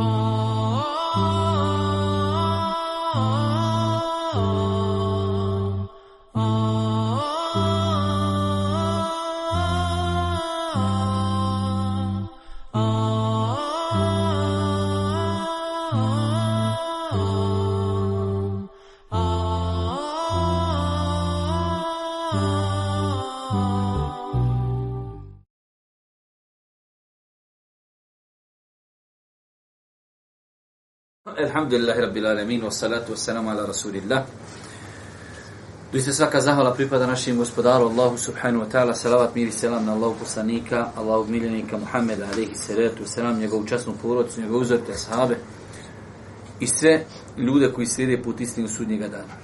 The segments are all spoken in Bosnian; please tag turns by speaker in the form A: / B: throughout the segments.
A: Oh. Alhamdulillahi Rabbil Alamin, wa salatu wa salamu ala Rasulillah. Doista svaka zahvala pripada našim gospodaru Allahu subhanahu wa ta'ala, salavat mir i selam na Allahu poslanika, Allahu miljenika Muhammeda, alaihi salatu wa salam, njegovu časnu porodicu, njegovu uzor, te sahabe i sve ljude koji slijede put istinu sudnjega dana.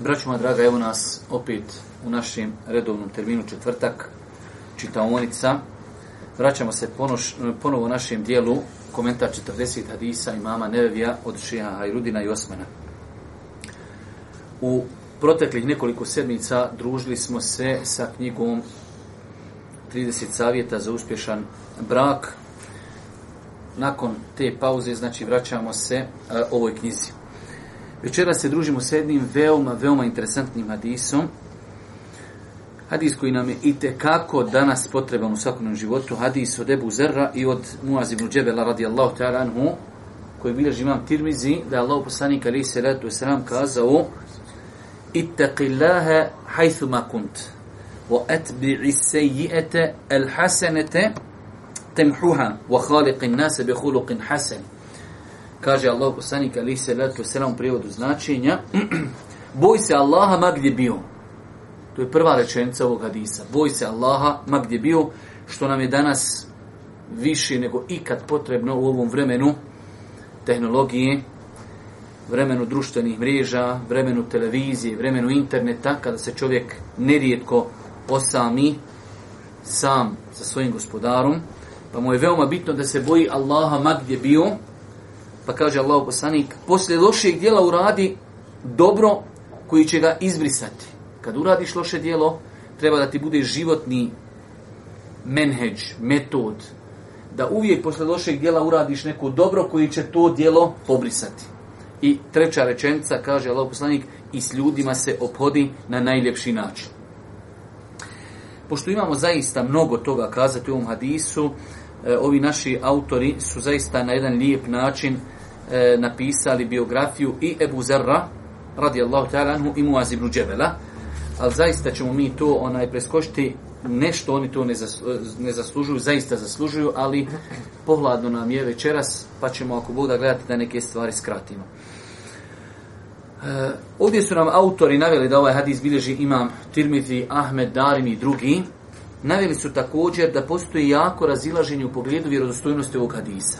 A: Braćuma draga, evo nas opet u našem redovnom terminu četvrtak, čitaonica. Vraćamo se ponoš, ponovo našem dijelu komentar 40 hadisa imama Nevevija od Šeha Hajrudina i Osmana. U proteklih nekoliko sedmica družili smo se sa knjigom 30 savjeta za uspješan brak. Nakon te pauze, znači, vraćamo se a, e, ovoj knjizi. Večera se družimo s jednim veoma, veoma interesantnim hadisom. Hadis koji nam je i kako danas potreban u svakodnevnom životu, hadis od Ebu Zerra i od Muaz ibn Džebela radijallahu ta'ala anhu, koji bilježi imam Tirmizi, da je Allah poslanik alaihi salatu wasalam kazao Ittaqi Allahe hajthu kunt, wa atbi'i sejijete el hasenete temhuha, wa khaliqin nase bi huluqin hasen. Kaže Allah poslanik alaihi salatu wasalam u prijevodu značenja Boj se Allaha ma gdje bio. To je prva rečenica ovog hadisa. Boj se Allaha, ma gdje bio, što nam je danas više nego ikad potrebno u ovom vremenu tehnologije, vremenu društvenih mreža, vremenu televizije, vremenu interneta, kada se čovjek nerijetko osami sam sa svojim gospodarom, pa mu je veoma bitno da se boji Allaha ma gdje bio, pa kaže Allah poslanik, poslije lošijeg dijela uradi dobro koji će ga izbrisati kad uradiš loše dijelo, treba da ti bude životni menheđ, metod, da uvijek posle lošeg dijela uradiš neko dobro koji će to dijelo pobrisati. I treća rečenica kaže Allah poslanik, i s ljudima se opodi na najljepši način. Pošto imamo zaista mnogo toga kazati u ovom hadisu, e, ovi naši autori su zaista na jedan lijep način e, napisali biografiju i Ebu Zerra, radijallahu ta'ala anhu, i Muaz ibn Džebela, ali zaista ćemo mi to onaj preskošiti nešto oni to ne, zaslu, ne zaslužuju, zaista zaslužuju, ali pohladno nam je večeras, pa ćemo ako Bog da gledati da neke stvari skratimo. E, ovdje su nam autori naveli da ovaj hadis bilježi imam Tirmidzi, Ahmed, Darim i drugi. Naveli su također da postoji jako razilaženje u pogledu vjerodostojnosti ovog hadisa.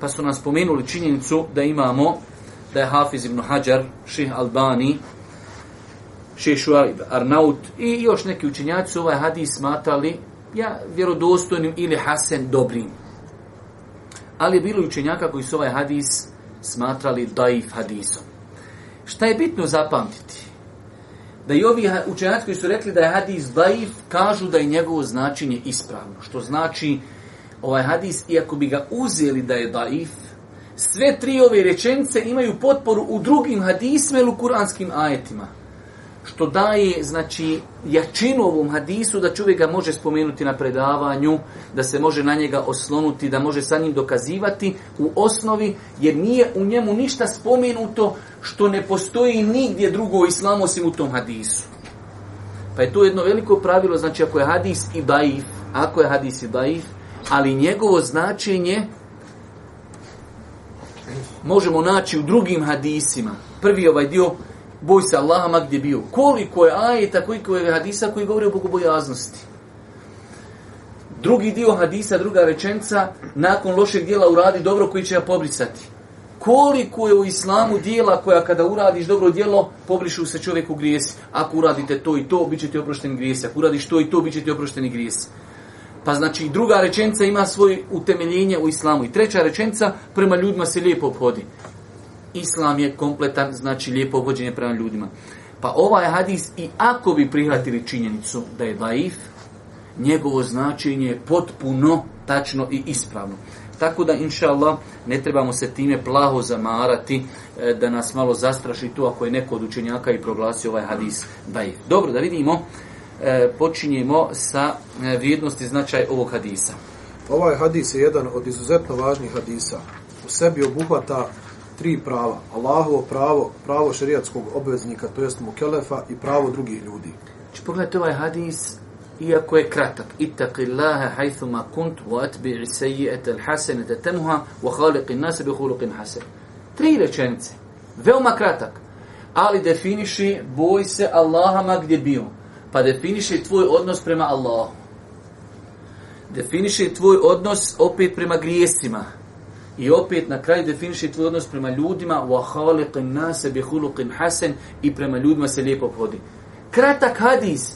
A: Pa su nam spomenuli činjenicu da imamo da je Hafiz ibn Hajar, ših Albani, Šešuaib Arnaut i još neki učenjaci su ovaj hadis smatrali ja, vjerodostojnim ili Hasan dobrim. Ali je bilo učenjaka koji su ovaj hadis smatrali daif hadisom. Šta je bitno zapamtiti? Da i ovi učenjaci koji su rekli da je hadis daif, kažu da je njegovo značenje ispravno. Što znači ovaj hadis, iako bi ga uzeli da je daif, sve tri ove rečence imaju potporu u drugim hadisme ili u kuranskim ajetima što daje znači jačinu ovom hadisu da čovjek ga može spomenuti na predavanju, da se može na njega oslonuti, da može sa njim dokazivati u osnovi, jer nije u njemu ništa spomenuto što ne postoji nigdje drugo islam osim u tom hadisu. Pa je to jedno veliko pravilo, znači ako je hadis i daif, ako je hadis i daif, ali njegovo značenje možemo naći u drugim hadisima. Prvi ovaj dio boj se Allaha ma gdje bio. Koliko je ajeta, koliko je hadisa koji govori o bogobojaznosti. Drugi dio hadisa, druga rečenca, nakon lošeg dijela uradi dobro koji će ja pobrisati. Koliko je u islamu dijela koja kada uradiš dobro dijelo, pobrišu se čovjek u grijesi. Ako uradite to i to, bit ćete oprošteni grijesi. Ako uradiš to i to, bit ćete oprošteni grijesi. Pa znači, druga rečenca ima svoje utemeljenje u islamu. I treća rečenca, prema ljudima se lijepo obhodi islam je kompletan, znači lijepo obođenje prema ljudima. Pa ovaj hadis, i ako bi prihvatili činjenicu da je daif, njegovo značenje je potpuno tačno i ispravno. Tako da, inša Allah, ne trebamo se time plaho zamarati e, da nas malo zastraši tu ako je neko od učenjaka i proglasi ovaj hadis daif. Dobro, da vidimo. E, počinjemo sa e, vrijednosti značaj ovog hadisa.
B: Ovaj hadis je jedan od izuzetno važnih hadisa. U sebi obuhvata tri prava. Allahovo pravo, pravo šerijatskog obveznika, to jest mukelefa i pravo drugih ljudi.
A: Znači pogledajte ovaj hadis, iako je kratak. Ittaqi Allaha haythu ma kunt wa atbi'i sayyi'ata al-hasanata tamha wa khaliqi an-nasa bi khuluqin hasan. Tri rečenice. Veoma kratak. Ali definiši boj se Allaha ma gdje bio. Pa definiši tvoj odnos prema Allahu. Definiši tvoj odnos opet prema grijesima. I opet na kraju definiši tvoj odnos prema ljudima wa khaliqin nase bi khuluqin hasan i prema ljudima se lijepo vodi. Kratak hadis,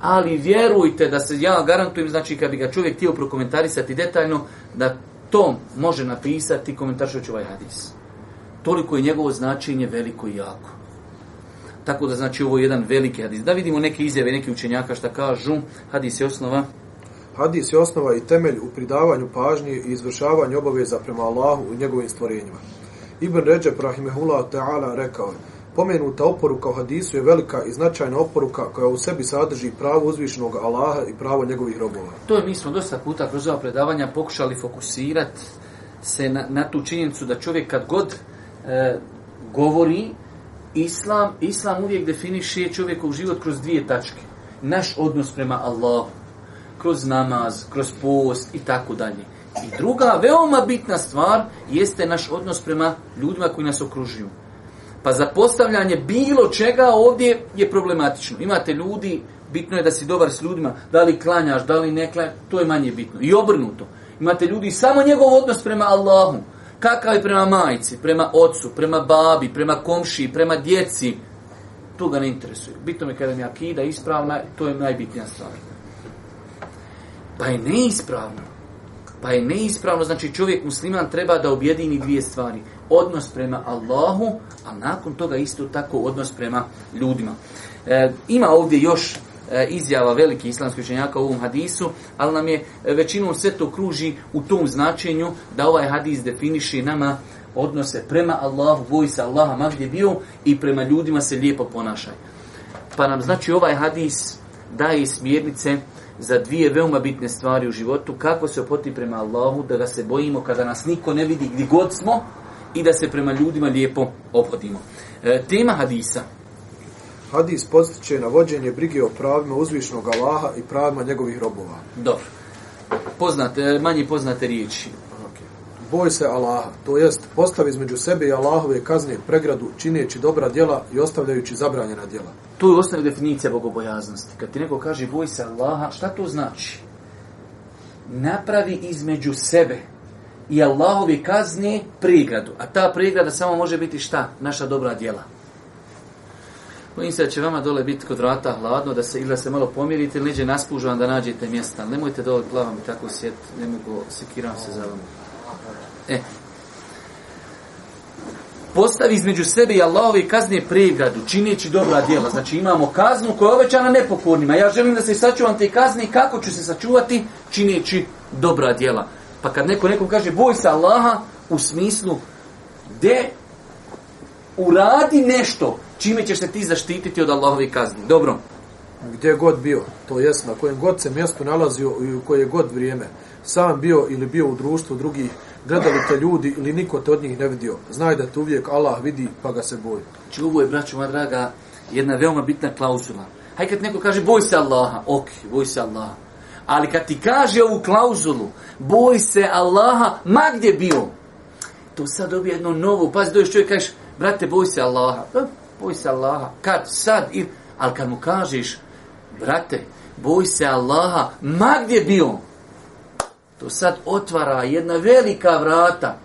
A: ali vjerujte da se ja garantujem, znači kad bi ga čovjek htio prokomentarisati detaljno, da tom može napisati komentaršujući ovaj hadis. Toliko je njegovo značenje veliko i jako. Tako da znači ovo je jedan veliki hadis. Da vidimo neke izjave, neke učenjaka šta kažu. Hadis je osnova.
B: Hadis je osnova i temelj u pridavanju pažnje i izvršavanju obaveza prema Allahu i njegovim stvorenjima. Ibn Ređeb Rahimehullah Teala rekao je, pomenuta oporuka u hadisu je velika i značajna oporuka koja u sebi sadrži pravo uzvišenog Allaha i pravo njegovih robova.
A: To je, mi smo dosta puta kroz ova predavanja pokušali fokusirati se na, na tu činjenicu da čovjek kad god e, govori islam, islam uvijek definiše čovjekov život kroz dvije tačke. Naš odnos prema Allahu kroz namaz, kroz post i tako dalje. I druga veoma bitna stvar jeste naš odnos prema ljudima koji nas okružuju. Pa za postavljanje bilo čega ovdje je problematično. Imate ljudi, bitno je da si dobar s ljudima, da li klanjaš, da li ne klanjaš, to je manje bitno. I obrnuto. Imate ljudi samo njegov odnos prema Allahu. Kakav je prema majici, prema ocu, prema babi, prema komši, prema djeci. To ga ne interesuje. Bitno je kada mi akida ispravna, to je najbitnija stvar pa je neispravno. Pa je neispravno, znači čovjek musliman treba da objedini dvije stvari. Odnos prema Allahu, a nakon toga isto tako odnos prema ljudima. E, ima ovdje još e, izjava veliki islamski učenjaka u ovom hadisu, ali nam je e, većinom sve to kruži u tom značenju da ovaj hadis definiši nama odnose prema Allahu, voj se Allaha ma gdje bio i prema ljudima se lijepo ponašaj. Pa nam znači ovaj hadis daje smjernice za dvije veoma bitne stvari u životu, kako se opoti prema Allahu, da ga se bojimo kada nas niko ne vidi gdje god smo i da se prema ljudima lijepo opotimo. E, tema hadisa.
B: Hadis postiče na vođenje brige o pravima uzvišnog Allaha i pravima njegovih robova.
A: Dobro. Poznate, manje poznate riječi
B: boj se Allaha, to jest postavi između sebe i Allahove kazne pregradu činjeći dobra djela i ostavljajući zabranjena djela. To
A: je osnovna definicija bogobojaznosti. Kad ti neko kaže boj se Allaha, šta to znači? Napravi između sebe i Allahove kazne pregradu. A ta pregrada samo može biti šta? Naša dobra djela. Bojim se da će vama dole biti kod vrata hladno, da se ili da se malo pomirite ili neđe naspužu vam da nađete mjesta. Nemojte dole glavom i tako sjet, ne mogu, sekiram se za vam. Ovo. E. Postavi između sebe i Allahove kazne pregradu, čineći dobra djela. Znači imamo kaznu koja je ovećana nepokornima. Ja želim da se sačuvam te kazne i kako ću se sačuvati čineći dobra djela. Pa kad neko nekom kaže boj se Allaha u smislu de uradi nešto čime ćeš se ti zaštititi od Allahove kazne. Dobro
B: gdje god bio, to jest na kojem god se mjestu nalazio i u koje god vrijeme, sam bio ili bio u društvu drugih, gledali te ljudi ili niko te od njih ne vidio, znaj da te uvijek Allah vidi pa ga se boji. Či
A: znači, ovo je, braćo moja draga, jedna veoma bitna klauzula. Haj kad neko kaže boj se Allaha, ok, boj se Allaha. Ali kad ti kaže ovu klauzulu, boj se Allaha, ma gdje bio, to sad dobije jedno novo. Pazi, dođeš čovjek, kažeš, brate, boj se Allaha. E, boj se Allaha. Kad? Sad? Ili... Ali kad mu kažeš, Brate, boj se Allaha, ma gdje bio? To sad otvara jedna velika vrata.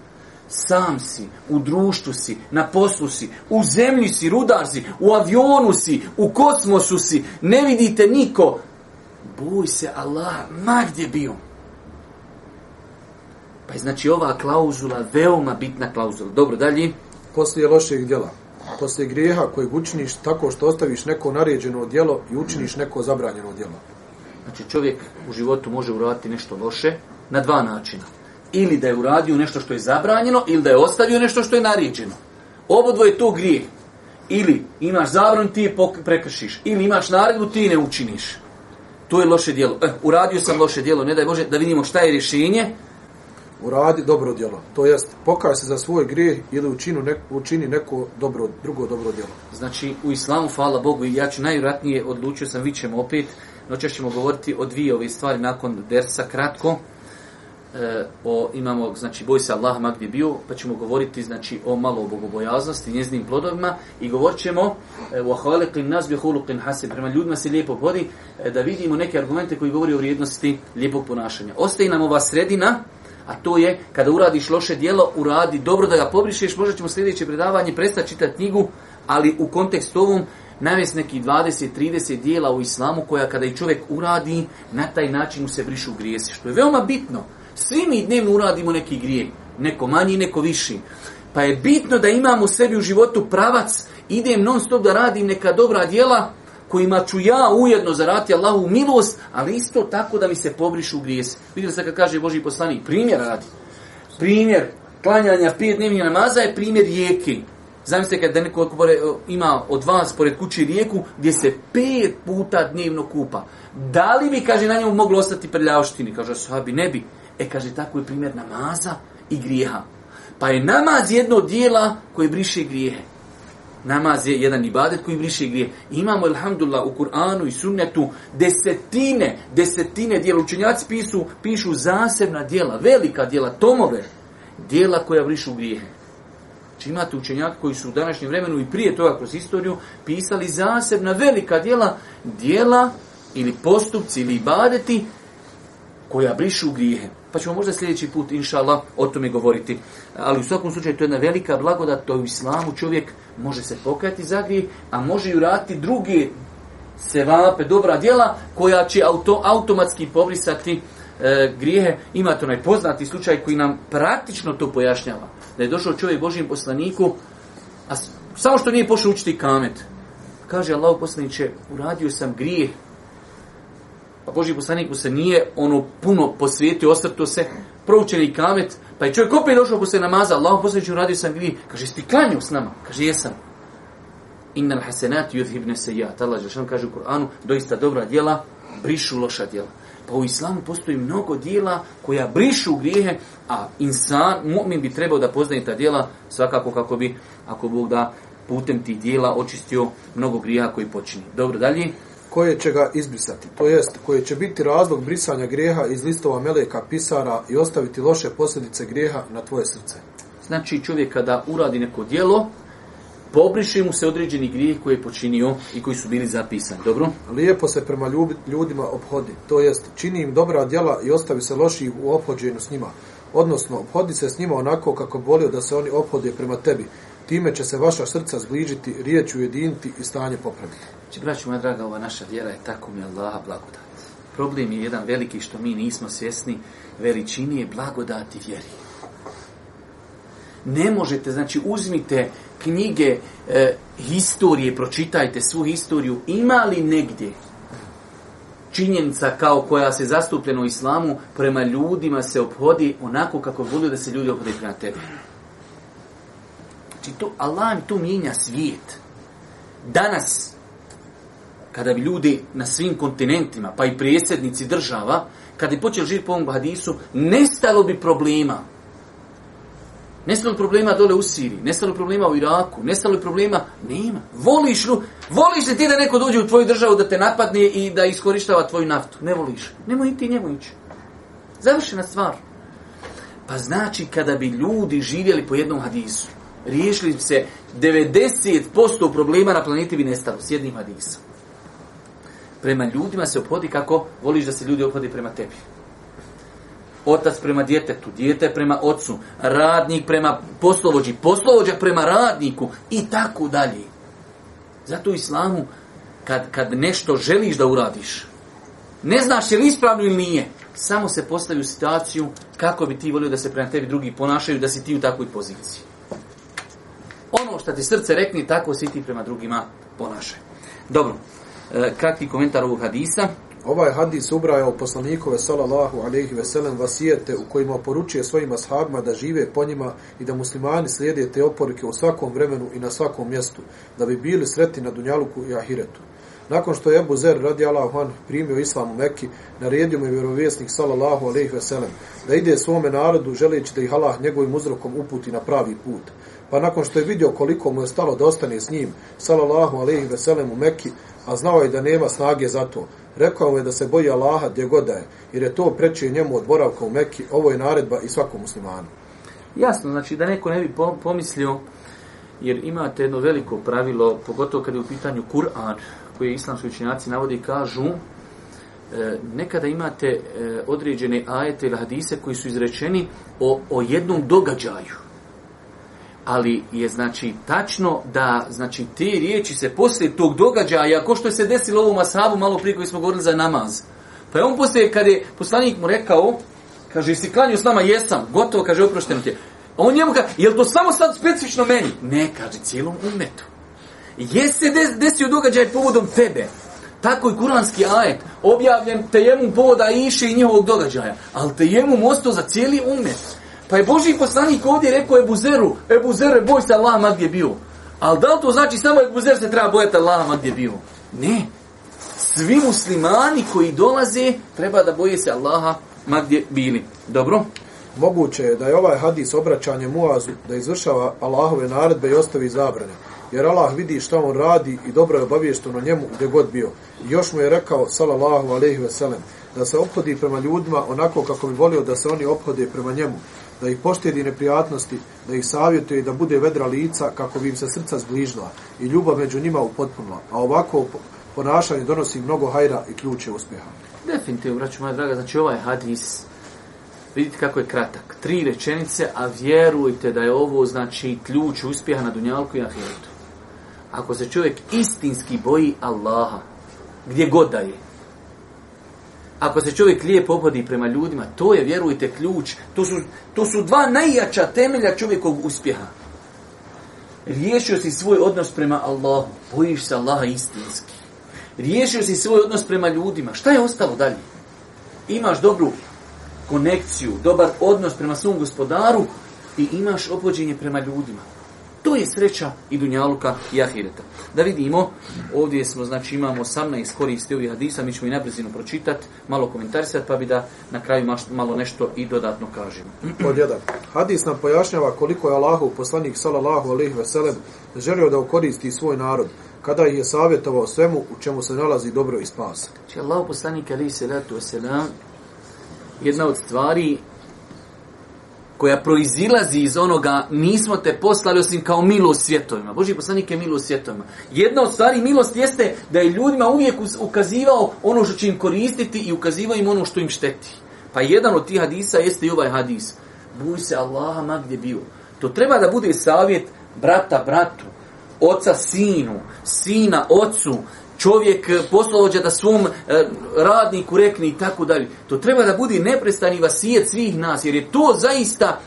A: Sam si, u društvu si, na poslu si, u zemlji si, rudar si, u avionu si, u kosmosu si, ne vidite niko. Boj se Allaha, ma gdje bio? Pa je znači ova klauzula veoma bitna klauzula. Dobro, dalje.
B: Poslije lošeg djela poslije grijeha koje učiniš tako što ostaviš neko naređeno djelo i učiniš neko zabranjeno djelo.
A: Znači čovjek u životu može uraditi nešto loše na dva načina. Ili da je uradio nešto što je zabranjeno, ili da je ostavio nešto što je naređeno. Obo dvoje to grije. Ili imaš zabranu, ti je prekršiš. Ili imaš naredbu, ti ne učiniš. To je loše djelo. E, uradio sam loše djelo, ne daj Bože, da vidimo šta je rješenje
B: uradi dobro djelo. To jest, pokaj se za svoj grijeh ili učinu nek, učini neko dobro, drugo dobro djelo.
A: Znači, u islamu, hvala Bogu, i ja ću najvratnije odlučio sam, vidit ćemo opet, noće ćemo govoriti o dvije ove stvari nakon dersa, kratko. E, o, imamo, znači, boj se Allah, ma gdje bio, pa ćemo govoriti, znači, o malo o bogobojaznosti, njeznim plodovima i govorit ćemo u e, ahvalekli nas bihulukin hasi, prema ljudima se lijepo vodi, e, da vidimo neke argumente koji govori o vrijednosti lijepog ponašanja. Ostaje nam ova sredina, A to je, kada uradiš loše dijelo, uradi dobro da ga pobrišeš, možda ćemo sljedeće predavanje prestati čitati knjigu, ali u kontekstu ovom, navest neki 20-30 dijela u islamu koja kada i čovjek uradi, na taj način mu se brišu grijesi, što je veoma bitno. Svi mi dnevno uradimo neki grije, neko manji, neko viši. Pa je bitno da imamo sebi u životu pravac, idem non stop da radim neka dobra dijela, kojima ću ja ujedno zarati Allahu milost, ali isto tako da mi se pobrišu grijes. Vidite se kad kaže Boži poslanik, primjer radi. Primjer klanjanja pet dnevnih namaza je primjer rijeke. Zamislite kad neko ima od vas pored kući rijeku gdje se pet puta dnevno kupa. Da li bi, kaže, na njemu moglo ostati prljavštini? Kaže, sahabi, ne bi. E, kaže, tako je primjer namaza i grijeha. Pa je namaz jedno dijela koje briše grijehe namaz je jedan ibadet koji briše grije. Imamo, ilhamdulillah, u Kur'anu i sunnetu desetine, desetine dijela. Učenjaci pisu, pišu zasebna dijela, velika dijela, tomove, dijela koja brišu grijehe. Znači imate učenjaka koji su u današnjem vremenu i prije toga kroz historiju pisali zasebna velika dijela, dijela ili postupci ili ibadeti koja brišu grijehe pa ćemo možda sljedeći put, inša Allah, o tome govoriti. Ali u svakom slučaju, to je jedna velika blagodat, to je u islamu, čovjek može se pokajati za grije, a može i urati druge sevape, dobra djela, koja će auto, automatski povrisati e, grijehe. Ima to najpoznati slučaj koji nam praktično to pojašnjava. Da je došao čovjek Božijem poslaniku, a samo što nije pošao učiti kamet. Kaže Allah poslaniće, uradio sam grijeh, Pa Boži poslanik mu se nije ono puno posvijetio, osvrtuo se, proučeni kamet, pa je čovjek opet došao ko se namaza, Allah poslanik ću radio sam gdje, kaže, jesi ti klanio s nama? Kaže, jesam. Innal hasenat yudhibne se ja. Tala Žešan kaže u Koranu, doista dobra djela, brišu loša djela. Pa u islamu postoji mnogo djela koja brišu grijehe, a insan, mu'min bi trebao da poznaje ta djela svakako kako bi, ako Bog da, putem tih djela očistio mnogo grija koji počini. Dobro, dalje
B: koje će ga izbrisati, to jest koje će biti razlog brisanja grijeha iz listova meleka pisara i ostaviti loše posljedice grijeha na tvoje srce.
A: Znači čovjek kada uradi neko dijelo, pobriši mu se određeni grijeh koji je počinio i koji su bili zapisani. Dobro?
B: Lijepo se prema ljudima obhodi, to jest čini im dobra djela i ostavi se loši u obhođenju s njima. Odnosno, obhodi se s njima onako kako volio da se oni obhode prema tebi. Time će se vaša srca zbližiti, riječ ujediniti i stanje popraviti.
A: Znači, braću moja draga, ova naša vjera je tako mi Allaha blagodat. Problem je jedan veliki što mi nismo svjesni veličini je blagodati vjeri. Ne možete, znači uzmite knjige e, historije, pročitajte svu historiju, ima li negdje činjenica kao koja se zastupljena u islamu prema ljudima se obhodi onako kako volio da se ljudi obhodi prema tebe. Znači to, Allah im tu mijenja svijet. Danas kada bi ljudi na svim kontinentima, pa i prijesednici država, kada bi počeli živjeti po ovom hadisu, nestalo bi problema. Nestalo bi problema dole u Siriji, nestalo bi problema u Iraku, nestalo bi problema, nema. Voliš, voliš li ti da neko dođe u tvoju državu da te napadne i da iskoristava tvoju naftu? Ne voliš. Nemoj ti njemu ići. Završena stvar. Pa znači kada bi ljudi živjeli po jednom hadisu, riješili bi se 90% problema na planeti bi nestalo s jednim hadisom prema ljudima se opodi kako voliš da se ljudi opodi prema tebi. Otac prema djetetu, djete prema ocu, radnik prema poslovođi, poslovođa prema radniku i tako dalje. Zato u islamu, kad, kad nešto želiš da uradiš, ne znaš je li ispravno ili nije, samo se postavi u situaciju kako bi ti volio da se prema tebi drugi ponašaju, da si ti u takvoj poziciji. Ono što ti srce rekne, tako si ti prema drugima ponašaj. Dobro. E, kratki komentar ovog hadisa.
B: Ovaj hadis ubraja u poslanikove salallahu alaihi veselem vasijete u kojima poručuje svojim ashabima da žive po njima i da muslimani slijede te oporike u svakom vremenu i na svakom mjestu, da bi bili sreti na Dunjaluku i Ahiretu. Nakon što je Ebu Zer radi Allahu an primio islam u Mekki, naredio mu je vjerovjesnik salallahu alaihi veselem da ide svome narodu želeći da ih Allah njegovim uzrokom uputi na pravi put pa nakon što je vidio koliko mu je stalo da ostane s njim, salallahu alaihi veselem u Mekki, a znao je da nema snage za to, rekao mu je da se boji Allaha gdje god da je, jer je to preče njemu od boravka u Mekki, ovo je naredba i svakom muslimanu.
A: Jasno, znači da neko ne bi pomislio, jer imate jedno veliko pravilo, pogotovo kad je u pitanju Kur'an, koje islamski učinjaci navodi kažu, e, nekada imate e, određene ajete ili hadise koji su izrečeni o, o jednom događaju ali je znači tačno da znači te riječi se poslije tog događaja, ako što je se desilo ovom ashabu malo prije koji smo govorili za namaz. Pa je on poslije, kad je poslanik mu rekao, kaže, jesi klanio s nama, jesam, gotovo, kaže, oprošteno ti je. A on njemu kaže, je to samo sad specifično meni? Ne, kaže, cijelom umetu. Jesi se desio događaj povodom tebe, tako i kuranski ajet, objavljen tejemu povoda iše i njihovog događaja, ali tejemu mosto za cijeli umet. Pa je Boži poslanik ovdje rekao Ebu Zeru, Ebu Zeru, boj se Allah ma gdje bio. Ali da li to znači samo Ebu Zer se treba bojati Allah ma gdje bio? Ne. Svi muslimani koji dolaze treba da boje se Allaha ma gdje bili. Dobro?
B: Moguće je da je ovaj hadis obraćanje Muazu da izvršava Allahove naredbe i ostavi zabrane. Jer Allah vidi šta on radi i dobro je obavješteno njemu gdje god bio. I još mu je rekao, salallahu alaihi veselem, da se ophodi prema ljudima onako kako bi volio da se oni ophode prema njemu da ih poštedi neprijatnosti, da ih savjetuje da bude vedra lica kako bi im se srca zbližila i ljubav među njima upotpunila. A ovako ponašanje donosi mnogo hajra i ključe uspjeha.
A: Definitivno, braću moja draga, znači ovaj hadis, vidite kako je kratak, tri rečenice, a vjerujte da je ovo znači ključ uspjeha na Dunjalku i Ahiretu. Ako se čovjek istinski boji Allaha, gdje god da je, ako se čovjek lijepo obhodi prema ljudima, to je, vjerujte, ključ. To su, to su dva najjača temelja čovjekovog uspjeha. Riješio si svoj odnos prema Allahu. Bojiš se Allaha istinski. Riješio si svoj odnos prema ljudima. Šta je ostalo dalje? Imaš dobru konekciju, dobar odnos prema svom gospodaru i imaš obhođenje prema ljudima. To je sreća i dunjaluka i ahireta. Da vidimo, ovdje smo, znači imamo 18 koristi ovih hadisa, mi ćemo i nebrzino pročitati, malo komentarisati, pa bi da na kraju malo nešto i dodatno kažemo.
B: Pod jedan. Hadis nam pojašnjava koliko je Allahu, poslanik sallallahu alaihi veselem, želio da ukoristi svoj narod, kada ih je savjetovao svemu u čemu se nalazi dobro i spas.
A: Znači, Allahu poslanik alaihi salatu veselam, jedna od stvari koja proizilazi iz onoga nismo te poslali osim kao milost svjetovima. Boži poslanik je milost svjetovima. Jedna od stvari milost jeste da je ljudima uvijek ukazivao ono što će im koristiti i ukazivao im ono što im šteti. Pa jedan od tih hadisa jeste i ovaj hadis. Buj se Allaha ma gdje bio. To treba da bude savjet brata bratu, oca sinu, sina ocu, čovjek e, poslovođa da svom e, radniku rekne i tako dalje. To treba da bude neprestani vasijet svih nas, jer je to zaista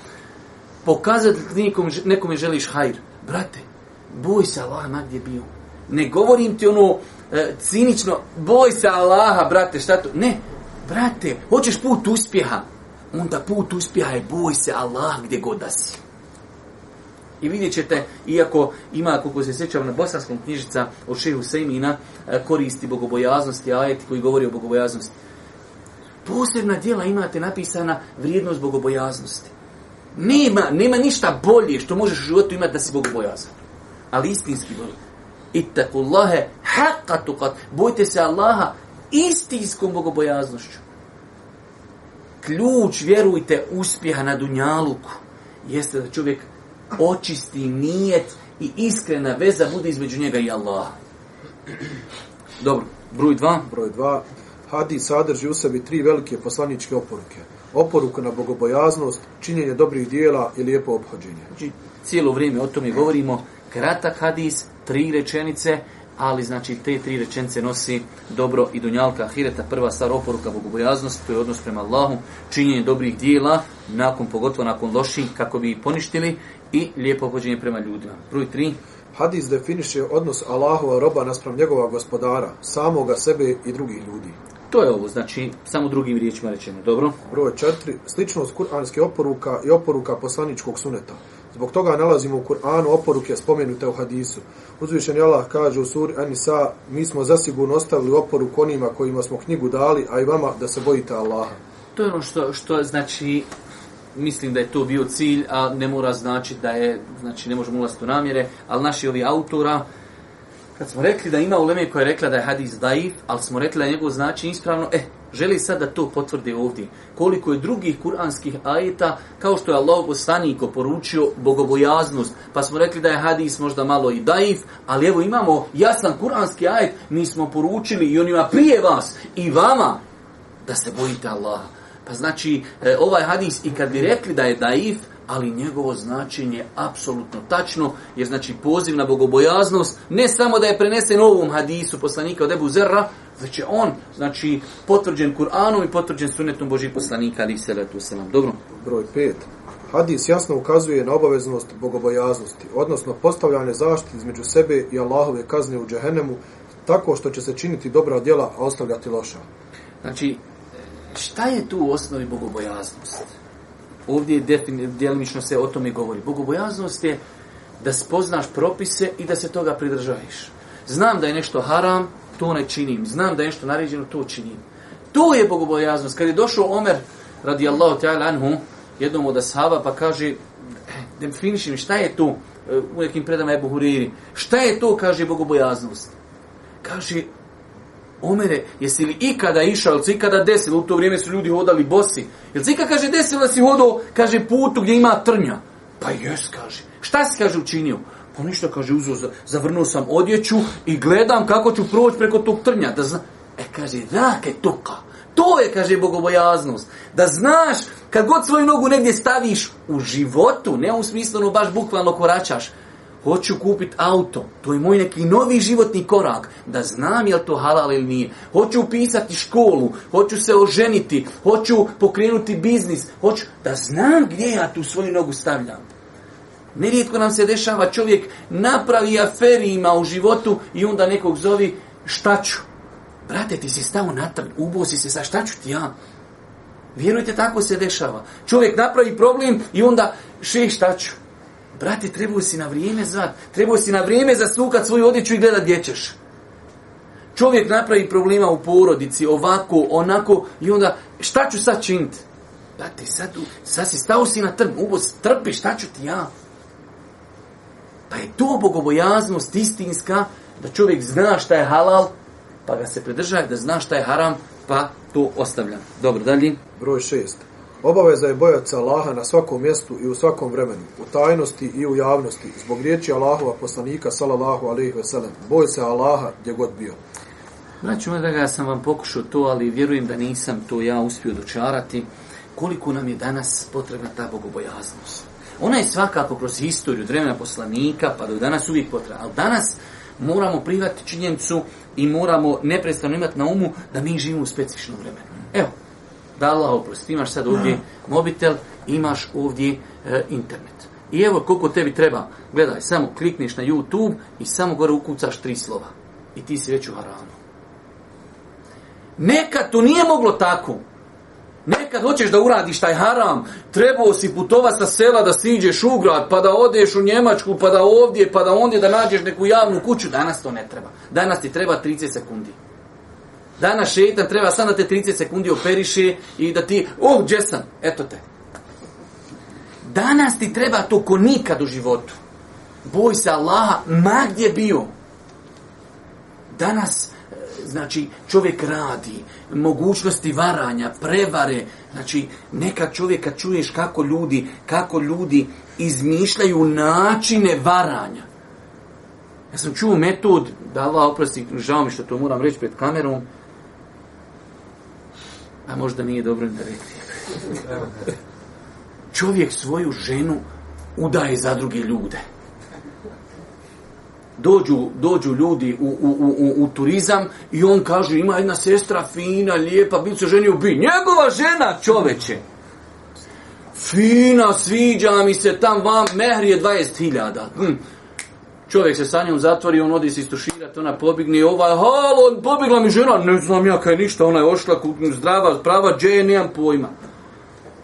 A: pokazati nekom, nekom je želiš hajr. Brate, boj se Allaha na gdje bio. Ne govorim ti ono e, cinično, boj se Allaha, brate, šta to? Ne, brate, hoćeš put uspjeha, onda put uspjeha je boj se Allaha gdje god da si. I vidjet ćete, iako ima, koliko se sjećam, na bosanskom knjižica od šehu Sejmina, e, koristi bogobojaznosti, ajeti koji govori o bogobojaznosti. Posebna dijela imate napisana vrijednost bogobojaznosti. Nema, nema ništa bolje što možeš u životu imati da si bogobojazan. Ali istinski bolje. Ittakullahe haqqatukat. Bojte se Allaha istinskom bogobojaznošću. Ključ, vjerujte, uspjeha na dunjaluku jeste da čovjek očisti nijet i iskrena veza bude između njega i Allaha. Dobro, broj dva.
B: Broj dva. Hadis sadrži u sebi tri velike poslaničke oporuke. Oporuka na bogobojaznost, činjenje dobrih dijela i lijepo obhođenje. Znači,
A: cijelo vrijeme o tome govorimo. Kratak hadis, tri rečenice, ali znači te tri rečence nosi dobro i dunjalka ahireta, prva stvar oporuka bogobojaznost, to je odnos prema Allahu, činjenje dobrih dijela, nakon pogotovo nakon loših, kako bi poništili i lijepo pođenje prema ljudima. Prvi tri.
B: Hadis definiše odnos Allahova roba naspram njegova gospodara, samoga sebe i drugih ljudi.
A: To je ovo, znači samo drugim riječima rečeno, dobro?
B: Broj četiri, sličnost kuranske oporuka i oporuka poslaničkog suneta. Zbog toga nalazimo u Kur'anu oporuke spomenute u hadisu. Uzvišen Allah kaže u suri Anisa, mi smo zasigurno ostavili oporu konima kojima smo knjigu dali, a i vama da se bojite Allaha.
A: To je ono što, što znači, mislim da je to bio cilj, a ne mora znači da je, znači ne možemo ulaziti u namjere, ali naši ovi autora, kad smo rekli da ima uleme koja je rekla da je hadis daif, ali smo rekli da je njegov znači ispravno, e, eh, želi sad da to potvrde ovdje. Koliko je drugih kuranskih ajeta, kao što je Allah poslaniko poručio bogobojaznost, pa smo rekli da je hadis možda malo i daif, ali evo imamo jasan kuranski ajet, mi smo poručili i onima prije vas i vama da se bojite Allaha. Pa znači, e, ovaj hadis i kad bi rekli da je daif, ali njegovo značenje je apsolutno tačno, jer znači poziv na bogobojaznost, ne samo da je prenesen ovom hadisu poslanika od Ebu Zerra, znači on, znači potvrđen Kur'anom i potvrđen sunetom Božih poslanika, ali se letu se nam. Dobro.
B: Broj 5. Hadis jasno ukazuje na obaveznost bogobojaznosti, odnosno postavljanje zaštite između sebe i Allahove kazne u džehennemu, tako što će se činiti dobra djela, a ostavljati loša.
A: Znači, šta je tu u osnovi bogobojaznost? ovdje djelimično se o tome govori. Bogobojaznost je da spoznaš propise i da se toga pridržaviš. Znam da je nešto haram, to ne činim. Znam da je nešto naređeno, to činim. To je bogobojaznost. Kad je došao Omer, radi Allahu ta'ala anhu, jednom od ashaba, pa kaže, eh, definiši mi, šta je to? E, u nekim predama je buhuriri. Šta je to, kaže bogobojaznost? Kaže, Omere, jesi li ikada išao, jel se ikada desilo, u to vrijeme su ljudi hodali bosi, jel se ikada kaže desilo da si hodao, kaže putu gdje ima trnja, pa jes kaže, šta si kaže učinio, pa ništa kaže uzo, zavrnuo sam odjeću i gledam kako ću proći preko tog trnja, da zna, e kaže, dake toka, to je, kaže, bogobojaznost, da znaš, kad god svoju nogu negdje staviš u životu, ne u smislu, ono baš bukvalno koračaš, hoću kupit auto, to je moj neki novi životni korak, da znam je li to halal ili nije. Hoću upisati školu, hoću se oženiti, hoću pokrenuti biznis, hoću da znam gdje ja tu svoju nogu stavljam. Nerijetko nam se dešava čovjek napravi aferima u životu i onda nekog zovi šta ću. Brate, ti si stao na trg, ubo si se, sa šta ću ti ja? Vjerujte, tako se dešava. Čovjek napravi problem i onda še šta ću. Brate, trebao si na vrijeme zvat, trebao si na vrijeme zastukat svoju odjeću i gledat gdje ćeš. Čovjek napravi problema u porodici, ovako, onako, i onda, šta ću sad činit? Brate, sad, sad si stao si na trn, ubo, strpi, šta ću ti ja? Pa je to bogobojaznost istinska, da čovjek zna šta je halal, pa ga se pridržaje, da zna šta je haram, pa to ostavljam. Dobro, dalje.
B: Broj šest. Obaveza je bojati se Allaha na svakom mjestu i u svakom vremenu, u tajnosti i u javnosti, zbog riječi Allahova poslanika, salallahu alaihi veselem. Boj se Allaha gdje god bio.
A: Braću me, ja sam vam pokušao to, ali vjerujem da nisam to ja uspio dočarati. Koliko nam je danas potrebna ta bogobojaznost? Ona je svakako kroz historiju drevna poslanika, pa do danas uvijek potrebna. Ali danas moramo privati činjenicu i moramo neprestano imati na umu da mi živimo u specifičnom vremenu. Evo, da Allah oprosti. Imaš sad ovdje no. mobitel, imaš ovdje e, internet. I evo koliko tebi treba, gledaj, samo klikneš na YouTube i samo gore ukucaš tri slova. I ti si već u haramu. Nekad to nije moglo tako. Nekad hoćeš da uradiš taj haram, trebao si putova sa sela da siđeš u grad, pa da odeš u Njemačku, pa da ovdje, pa da ondje da nađeš neku javnu kuću. Danas to ne treba. Danas ti treba 30 sekundi. Danas šetan treba sam da te 30 sekundi operiše i da ti, oh, gdje sam, eto te. Danas ti treba to ko nikad u životu. Boj se Allaha, ma gdje bio. Danas, eh, znači, čovjek radi, mogućnosti varanja, prevare, znači, neka čovjeka čuješ kako ljudi, kako ljudi izmišljaju načine varanja. Ja sam čuo metod, da Allah oprosti, žao mi što to moram reći pred kamerom, A možda nije dobro da rekli. Čovjek svoju ženu udaje za druge ljude. Dođu, dođu ljudi u, u, u, u, u turizam i on kaže ima jedna sestra fina, lijepa, bit se ženio bi. Njegova žena čoveče. Fina, sviđa mi se tam vam, mehr je 20.000. Hm. Čovjek se sa njom zatvori, on odi se istuširati, ona pobigne, ova, halo, pobigla mi žena, ne znam ja kaj ništa, ona je ošla, kuknu, zdrava, prava, dje, nijem pojma.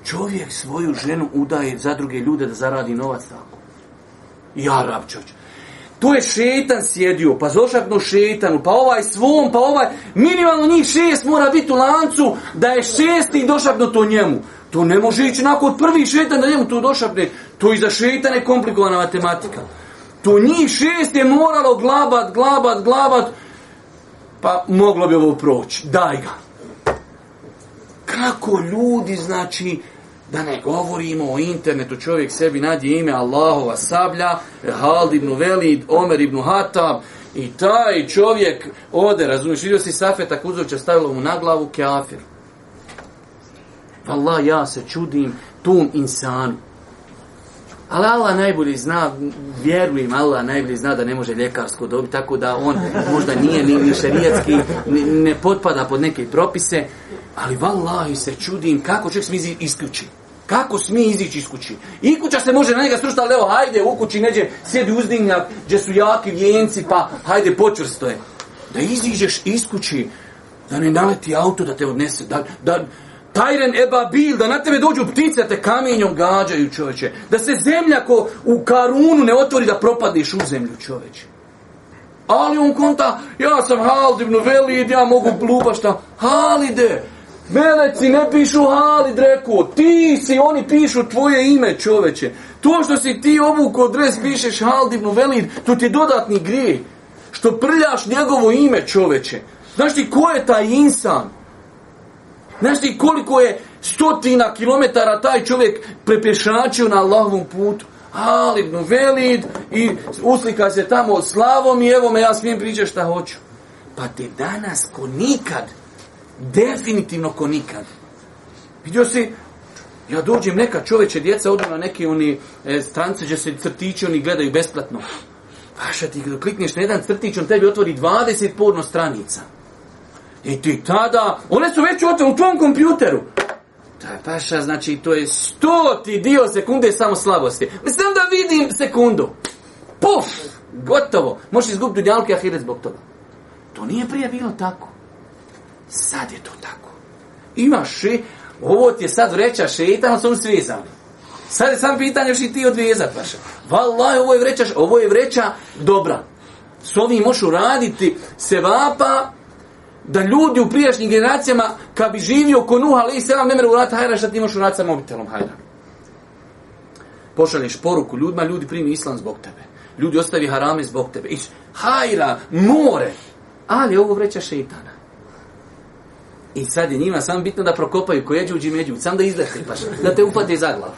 A: Čovjek svoju ženu udaje za druge ljude da zaradi novac tako. Ja, Rabčoć. To je šetan sjedio, pa zošakno šetanu, pa ovaj svom, pa ovaj, minimalno njih šest mora biti u lancu, da je šesti i došakno to njemu. To ne može ići nakon prvi šetan da njemu to došapne. To i za šetane komplikovana matematika. Matematika. To njih šest je moralo glabat, glabat, glabat. Pa moglo bi ovo proći. Daj ga. Kako ljudi, znači, da ne govorimo o internetu, čovjek sebi nadje ime Allahova sablja, Hald ibn Velid, Omer ibn Hatab, i taj čovjek ode, razumiješ, vidio si Safeta Kuzovića stavilo mu na glavu keafir. Valla, ja se čudim tom insanu. Ali Allah najbolji zna, vjerujem, Allah najbolji zna da ne može ljekarsko dobiti, tako da on možda nije ni, ni šerijetski, ni, ne potpada pod neke propise, ali vallahi se čudim kako čovjek smije isključiti. Kako smije izići iz kući? I kuća se može na njega srušiti, ali evo, hajde, u kući neđe, sjedi uzdinjak, gdje su jaki vijenci, pa hajde, počvrsto je. Da iziđeš iz kući, da ne naleti auto da te odnese, da, da, Tajren eba bil, da na tebe dođu ptice, te kamenjom gađaju, čoveče. Da se zemlja ko u karunu ne otvori da propadneš u zemlju, čoveče. Ali on konta, ja sam Halid ibn Velid, ja mogu bluba šta. Halide, meleci ne pišu Halid, rekao, ti si, oni pišu tvoje ime, čoveče. To što si ti obuko dres pišeš Halid ibn Velid, to ti je dodatni grije. Što prljaš njegovo ime, čoveče. Znaš ti ko je taj insan? Znaš ti koliko je stotina kilometara taj čovjek prepešačio na Allahovom putu? Ali, no velid, i uslika se tamo slavom i evo me, ja smijem pričati šta hoću. Pa te danas, ko nikad, definitivno ko nikad, vidio si, ja dođem neka čoveče, djeca odu na neke oni e, strance, gdje se crtići, oni gledaju besplatno. Vaša pa ti, klikneš na jedan crtić, on tebi otvori 20 porno stranica. I ti tada, one su već u, u tvom kompjuteru. To je paša, znači to je stoti dio sekunde samo slabosti. Mislim da vidim sekundu. Puf, gotovo. Možeš izgubiti dunjalku i ahiret zbog toga. To nije prije bilo tako. Sad je to tako. Imaš še, ovo ti je sad vreća šeitana, sam svizan. Sad je sam pitanje još i ti odvijezat paša. Valaj, ovo je vreća, ovo je vreća dobra. S ovim možeš uraditi se vapa da ljudi u prijašnjim generacijama, kad bi živio ko Nuh, ali i selam, ne mere urati hajra, šta ti imaš urati sa mobitelom hajra? Pošalješ poruku ljudima, ljudi primi islam zbog tebe. Ljudi ostavi harame zbog tebe. Iš, hajra, more! Ali ovo vreća šeitana. I sad je njima samo bitno da prokopaju ko jeđu uđi među, sam da izlete baš, pa da te upade za glavu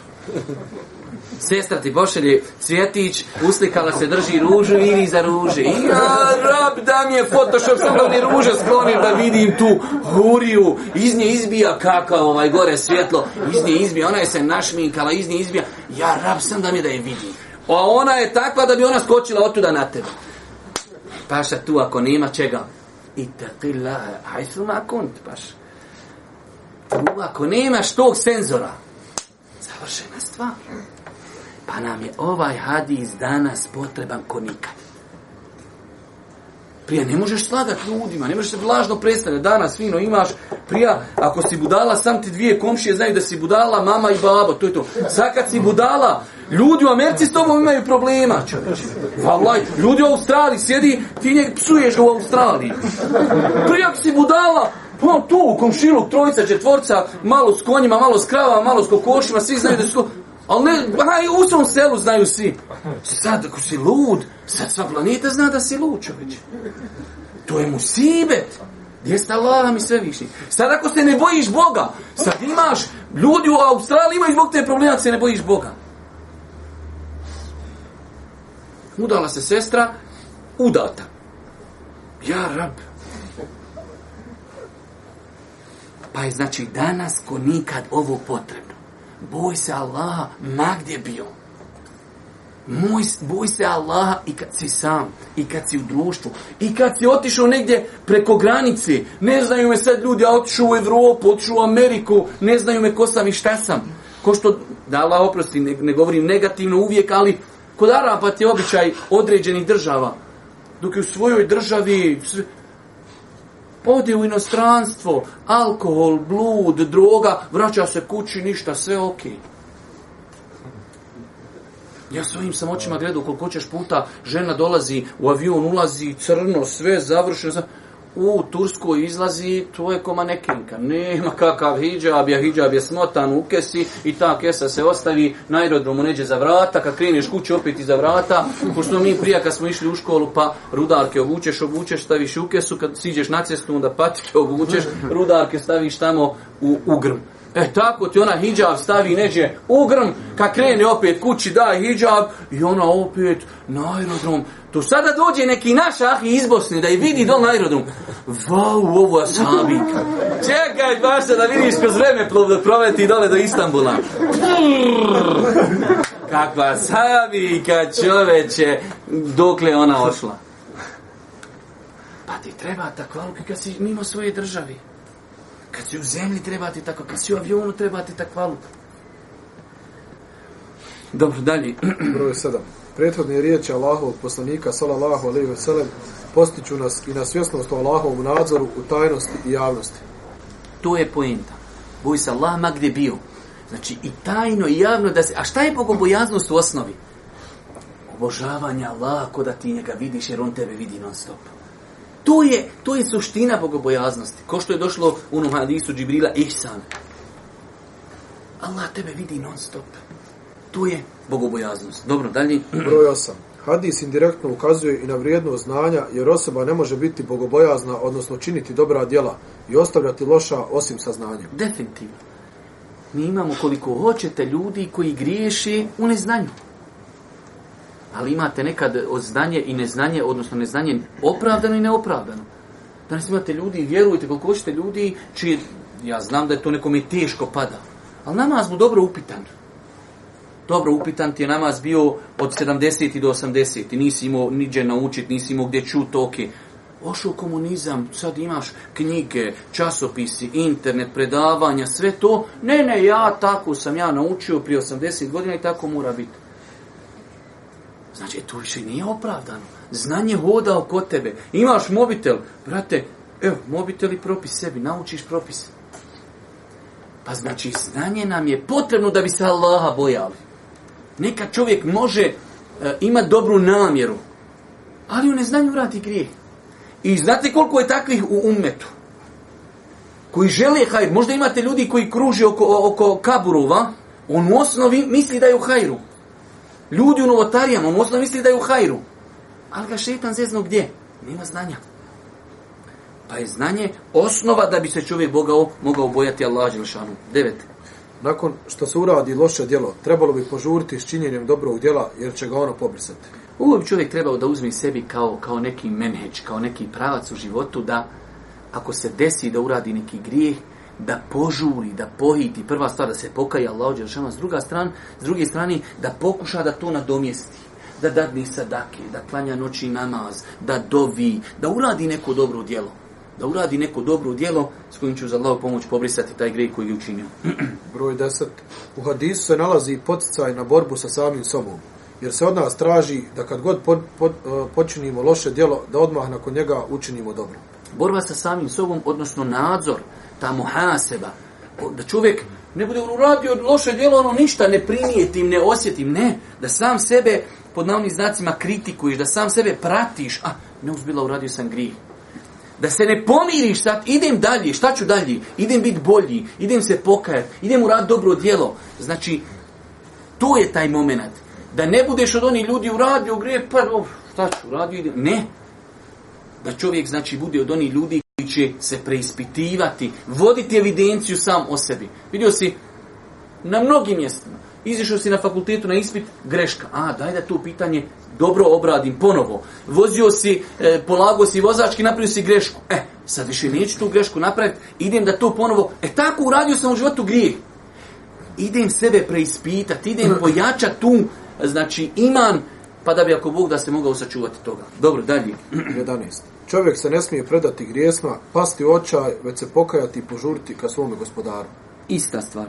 A: sestra ti pošelje cvjetić, uslikala se, drži ružu, vidi za ruže. I ja, rab, da mi je Photoshop, sam da mi ruže sklonim da vidim tu huriju. Iz nje izbija kakao, ovaj gore svjetlo. Iz nje izbija, ona je se našminkala, iz nje izbija. Ja, rab, sam da mi je da je vidim. A ona je takva da bi ona skočila otuda na tebe. Paša tu, ako nema čega. I tatila, hajsu makunt, paš. Tu, ako nemaš tog senzora, završena stvar. Pa nam je ovaj hadis danas potreban ko nikad. Prija, ne možeš slagat ljudima, ne možeš se vlažno predstavljati. Danas, fino, imaš, prija, ako si budala, sam ti dvije komšije znaju da si budala, mama i babo, to je to. Sad kad si budala, ljudi u Americi s tobom imaju problema, čovječe. Valaj, ljudi u Australiji sjedi, ti njeg psuješ u Australiji. Prija, ako si budala, on tu, u komšinu, trojica, četvorca, malo s konjima, malo s kravama, malo s kokošima, svi znaju da su... Ali ne, ba, u svom selu znaju svi. Sad, ako si lud, sad sva planeta zna da si lud, čovječ. To je musibet. Gdje sta Allah mi sve više? Sad, ako se ne bojiš Boga, sad imaš, ljudi u Australiji imaju zbog te problema, se ne bojiš Boga. Udala se sestra, udata. Ja, rab. Pa je znači danas ko nikad ovo potrebno boj se Allaha, ma gdje bio. Moj, boj se Allaha i kad si sam, i kad si u društvu, i kad si otišao negdje preko granice, ne znaju me sad ljudi, ja otišao u Evropu, otišao u Ameriku, ne znaju me ko sam i šta sam. Ko što, da Allah oprosti, ne, ne govorim negativno uvijek, ali kod Araba ti običaj određenih država, dok je u svojoj državi, ode u inostranstvo, alkohol, blud, droga, vraća se kući, ništa, sve okej. Okay. Ja svojim sam očima gledao koliko ćeš puta žena dolazi u avion, ulazi crno, sve završeno. završeno u Tursku izlazi, to je koma nekinka. Nema kakav hijab, ja hijab je smotan u kesi i ta kesa se ostavi na aerodromu neđe za vrata, kad kreneš kući opet iza vrata, pošto mi prije kad smo išli u školu, pa rudarke obučeš, obučeš, staviš u kesu, kad siđeš na cestu, onda patike obučeš, rudarke staviš tamo u, u grm. E tako ti ona hijab stavi neđe u grm, kad krene opet kući da hijab i ona opet na aerodrom. Tu sada dođe neki naš ah i iz Bosne da je vidi dol na aerodrom. Vau, wow, ovo je sabika. Čekaj, Baša, da vidiš kroz vreme proveti dole do Istanbula. Kakva sabika, čoveče, dokle ona ošla. Pa ti treba takvalu kada si mimo svoje države. Kad si u zemlji treba ti tako, kad si u avionu treba ti takvalu.
B: Dobro, dalje. Broj sedam. Prethodne riječi Allahovog poslanika, salallahu alaihi ve sellem, postiću nas i na svjesnost o Allahovu nadzoru u tajnosti i javnosti.
A: To je poenta. Boj se Allah ma gdje bio. Znači i tajno i javno da se... A šta je bogobojaznost u osnovi? Obožavanje Allaha ko da ti njega vidiš jer on tebe vidi non stop. To je, to je suština bogobojaznosti. Ko što je došlo u unom hadisu Džibrila Ihsan. Allah tebe vidi non stop. To je bogobojaznost. Dobro, dalje.
B: Broj osam. Hadis indirektno ukazuje i na vrijednost znanja, jer osoba ne može biti bogobojazna, odnosno činiti dobra djela i ostavljati loša osim sa znanjem.
A: Definitivno. Mi imamo koliko hoćete ljudi koji griješi u neznanju ali imate nekad znanje i neznanje, odnosno neznanje opravdano i neopravdano. Danas imate ljudi, vjerujte koliko hoćete ljudi, čije, ja znam da je to nekom je teško pada, ali namaz mu dobro upitan. Dobro upitan ti je namaz bio od 70. do 80. Nisi imao niđe naučit, nisi imao gdje čut, ok. Ošao komunizam, sad imaš knjige, časopisi, internet, predavanja, sve to. Ne, ne, ja tako sam ja naučio prije 80 godina i tako mora biti. Znači, to više nije opravdano. Znanje hoda oko tebe. Imaš mobitel, brate, evo, mobitel i propis sebi, naučiš propis. Pa znači, znanje nam je potrebno da bi se Allaha bojali. Neka čovjek može e, ima dobru namjeru, ali u neznanju vrati grijeh. I znate koliko je takvih u ummetu? Koji žele hajr. Možda imate ljudi koji kruže oko, oko kaburova, on u osnovi misli da je u hajru. Ljudi u novotarijama, možda misli da je u hajru. Ali ga šeitan zezno gdje? Nema znanja. Pa je znanje osnova da bi se čovjek Boga mogao bojati Allah Đelšanu. Devet.
B: Nakon što se uradi loše djelo, trebalo bi požuriti s činjenjem dobrog djela, jer će ga ono pobrisati.
A: Uvijek bi čovjek trebao da uzmi sebi kao, kao neki menheđ, kao neki pravac u životu, da ako se desi da uradi neki grijeh, da požuri, da pohiti. Prva stvar da se pokaje Allah ođe s druga stran, s druge strane da pokuša da to nadomjesti. Da dadni sadake, da klanja noći namaz, da dovi, da uradi neko dobro djelo. Da uradi neko dobro djelo s kojim će uz Allahu pomoć pobrisati taj grej koji je učinio.
B: Broj 10. U hadisu se nalazi poticaj na borbu sa samim sobom. Jer se od nas traži da kad god po, po, e, počinimo loše djelo, da odmah nakon njega učinimo dobro.
A: Borba sa samim sobom, odnosno nadzor, ta muhaseba, da čovjek ne bude uradio ono loše djelo, ono ništa, ne primijetim, ne osjetim, ne, da sam sebe pod navnim znacima kritikuješ, da sam sebe pratiš, a, ne uzbila, uradio sam grih. Da se ne pomiriš sad, idem dalje, šta ću dalje, idem biti bolji, idem se pokajati, idem uraditi dobro djelo. Znači, to je taj moment. Da ne budeš od onih ljudi uradio grijeh, pa, of, šta ću, uradio, idem. Ne, da čovjek znači bude od onih ljudi će se preispitivati, voditi evidenciju sam o sebi. Vidio si na mnogim mjestima, izišao si na fakultetu na ispit, greška. A, daj da to pitanje dobro obradim ponovo. Vozio si, e, polago si vozački, napravio si grešku. E, sad više neću tu grešku napraviti, idem da to ponovo, e tako uradio sam u životu grije. Idem sebe preispitati, idem pojačati tu, znači imam, pa da bi ako Bog da se mogao sačuvati toga. Dobro, dalje. 11.
B: čovjek se ne smije predati grijesma, pasti u očaj, već se pokajati i požuriti ka svome gospodaru.
A: Ista stvar.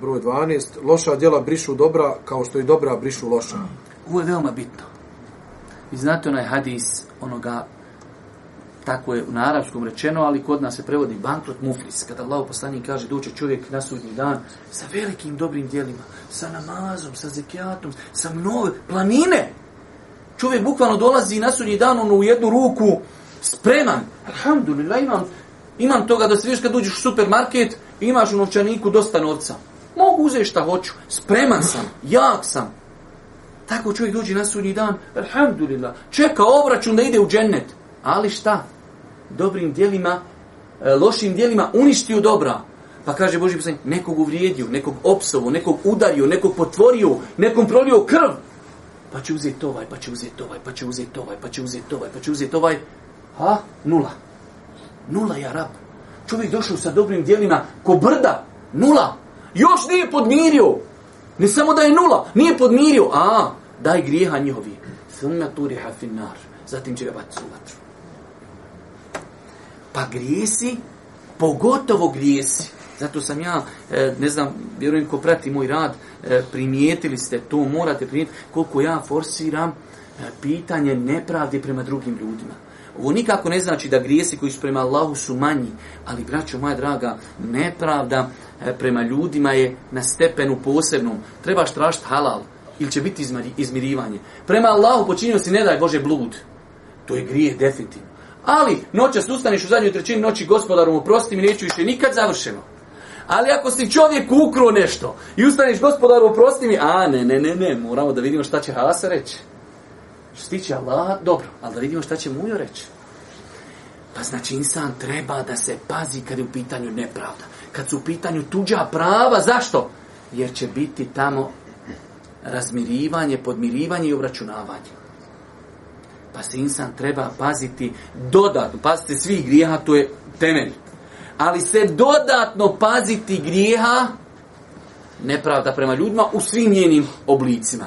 B: Broj 12. Loša djela brišu dobra, kao što i dobra brišu loša.
A: Ovo je veoma bitno. Vi znate onaj hadis onoga, tako je u naravskom rečeno, ali kod nas se prevodi bankrot muflis. Kada Allah poslanji kaže da uče čovjek na sudnji dan sa velikim dobrim dijelima, sa namazom, sa zekijatom, sa mnove planine, Čovjek bukvalno dolazi na sudnji dan ono u jednu ruku, spreman. Alhamdulillah, imam, imam toga da se vidiš kad uđeš u supermarket, imaš u novčaniku dosta novca. Mogu uzeti šta hoću, spreman sam, jak sam. Tako čovjek dođe na sudnji dan, alhamdulillah, čeka obračun da ide u džennet. Ali šta? Dobrim dijelima, e, lošim dijelima uništio dobra. Pa kaže Boži pisanje, nekog uvrijedio, nekog opsovo, nekog udario, nekog potvorio, nekom prolio krv. Pa će uzeti ovaj, pa će uzeti ovaj, pa će uzeti ovaj, pa će uzeti ovaj, pa će uzeti ovaj. Pa će uzeti ovaj. Ha? Nula. Nula je Arab. Čovjek došao sa dobrim dijelima, ko brda, nula. Još nije podmirio. Ne samo da je nula, nije podmirio. A, daj grijeha njihovi. Thumma turiha finnar. Zatim će ga baciti u vatru. Pa grijesi, pogotovo grijesi. Zato sam ja, e, ne znam, vjerujem ko prati moj rad, e, primijetili ste to, morate primijetiti koliko ja forsiram e, pitanje nepravdi prema drugim ljudima. Ovo nikako ne znači da grijesi koji su prema Allahu su manji, ali, braćo moja draga, nepravda e, prema ljudima je na stepenu posebnom. Trebaš tražiti halal ili će biti izmirivanje. Prema Allahu počinio si, ne daj Bože, blud. To je grije definitivno. Ali, noća sustaneš u zadnjoj trećini noći gospodarom, oprosti mi, neću više nikad završeno. Ali ako si čovjek ukruo nešto i ustaneš gospodaru, oprosti mi, a ne, ne, ne, ne, moramo da vidimo šta će Hasa reći stići Allaha, dobro, ali da vidimo šta će mu reći. Pa znači insan treba da se pazi kad je u pitanju nepravda. Kad su u pitanju tuđa prava, zašto? Jer će biti tamo razmirivanje, podmirivanje i obračunavanje. Pa se insan treba paziti dodatno, pazite svih grijeha, to je temelj. Ali se dodatno paziti grijeha, nepravda prema ljudima u svim njenim oblicima.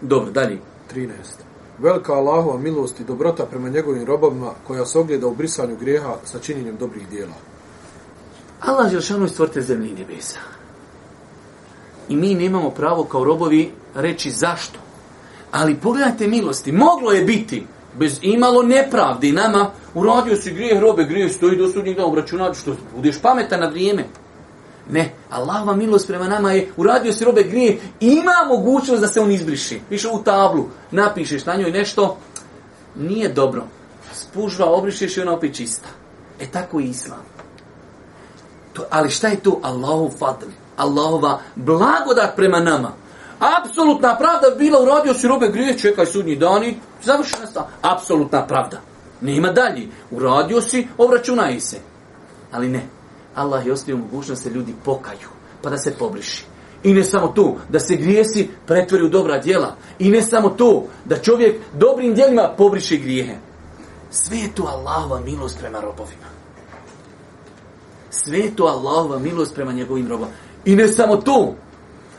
A: Dobro, dalje.
B: 13. Velika Allahova milost i dobrota prema njegovim robovima koja se ogleda u brisanju greha sa činjenjem dobrih dijela.
A: Allah je šanu stvrte zemlji i nebesa. I mi nemamo pravo kao robovi reći zašto. Ali pogledajte milosti, moglo je biti bez imalo nepravdi nama, uradio si grijeh robe, grijeh stoji do sudnjeg dana, obračunati što budeš pametan na vrijeme. Ne, Allahova milost prema nama je uradio si robe grije, ima mogućnost da se on izbriši. Piše u tablu, napišeš na njoj nešto, nije dobro. Spužva, obrišeš i ona opet čista. E tako je islam. To, ali šta je to Allahov fadl? Allahova blagodat prema nama. Apsolutna pravda bi bila uradio si robe grije, čekaj sudnji dan i završena stvar. Apsolutna pravda. Nema dalje. Uradio si, obračunaj se. Ali ne, Allah je ostavio mogućnost da se ljudi pokaju, pa da se pobriši. I ne samo to, da se grijesi pretvori u dobra djela. I ne samo to, da čovjek dobrim djelima pobriši grijehe. Sve je to Allahova milost prema robovima. Sve je to Allahova milost prema njegovim robovima. I ne samo to,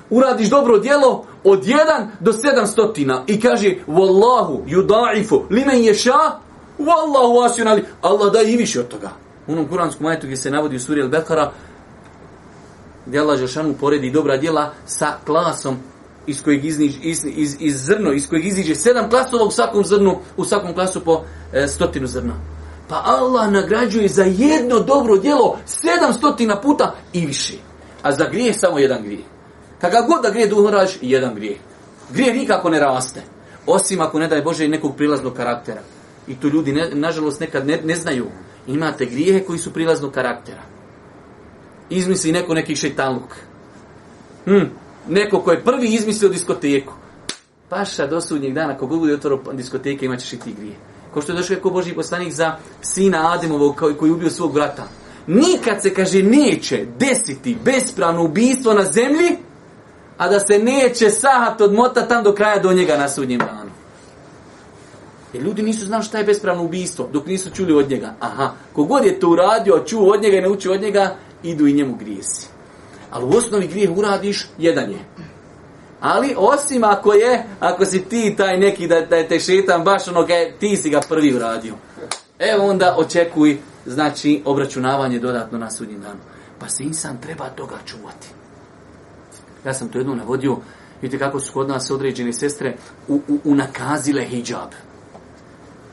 A: uradiš dobro djelo od 1 do 700 i kaže Wallahu yudaifu limen yasha Wallahu asunali Allah da i više od toga. U onom kuranskom majetu gdje se navodi u suri Al-Bekara, gdje Allah Žešanu poredi dobra djela sa klasom iz kojeg izniž, iz, iz, iz, zrno, iz kojeg iziđe sedam klasova u svakom zrnu, u svakom klasu po e, stotinu zrna. Pa Allah nagrađuje za jedno dobro djelo sedam stotina puta i više. A za grijeh samo jedan grijeh. Kakav god da grijeh duho rađe, jedan grijeh. Grijeh nikako ne raste. Osim ako ne daje Bože nekog prilaznog karaktera. I to ljudi, ne, nažalost, nekad ne, ne znaju imate grijehe koji su prilaznog karaktera. Izmisli neko neki šeitanluk. Hm, neko ko je prvi izmislio diskoteku. Paša do sudnjeg dana, ko god bude otvorio diskoteke, imat ćeš i ti grije. Ko što je došao kako Boži poslanik za sina Ademovog koji, koji je ubio svog brata. Nikad se, kaže, neće desiti bespravno ubijstvo na zemlji, a da se neće sahat odmota tam do kraja do njega na sudnjem dana. Jer ljudi nisu znali šta je bespravno ubistvo, dok nisu čuli od njega. Aha, kogod je to uradio, čuo od njega i naučio od njega, idu i njemu grijesi. Ali u osnovi grijeh uradiš, jedan je. Ali osim ako je, ako si ti taj neki da, da te šetam, baš ono, ga, ti si ga prvi uradio. E onda očekuj, znači, obračunavanje dodatno na sudnjim danu. Pa se insan treba toga čuvati. Ja sam to jednom navodio, vidite kako su kod nas određene sestre u, u, unakazile hijab.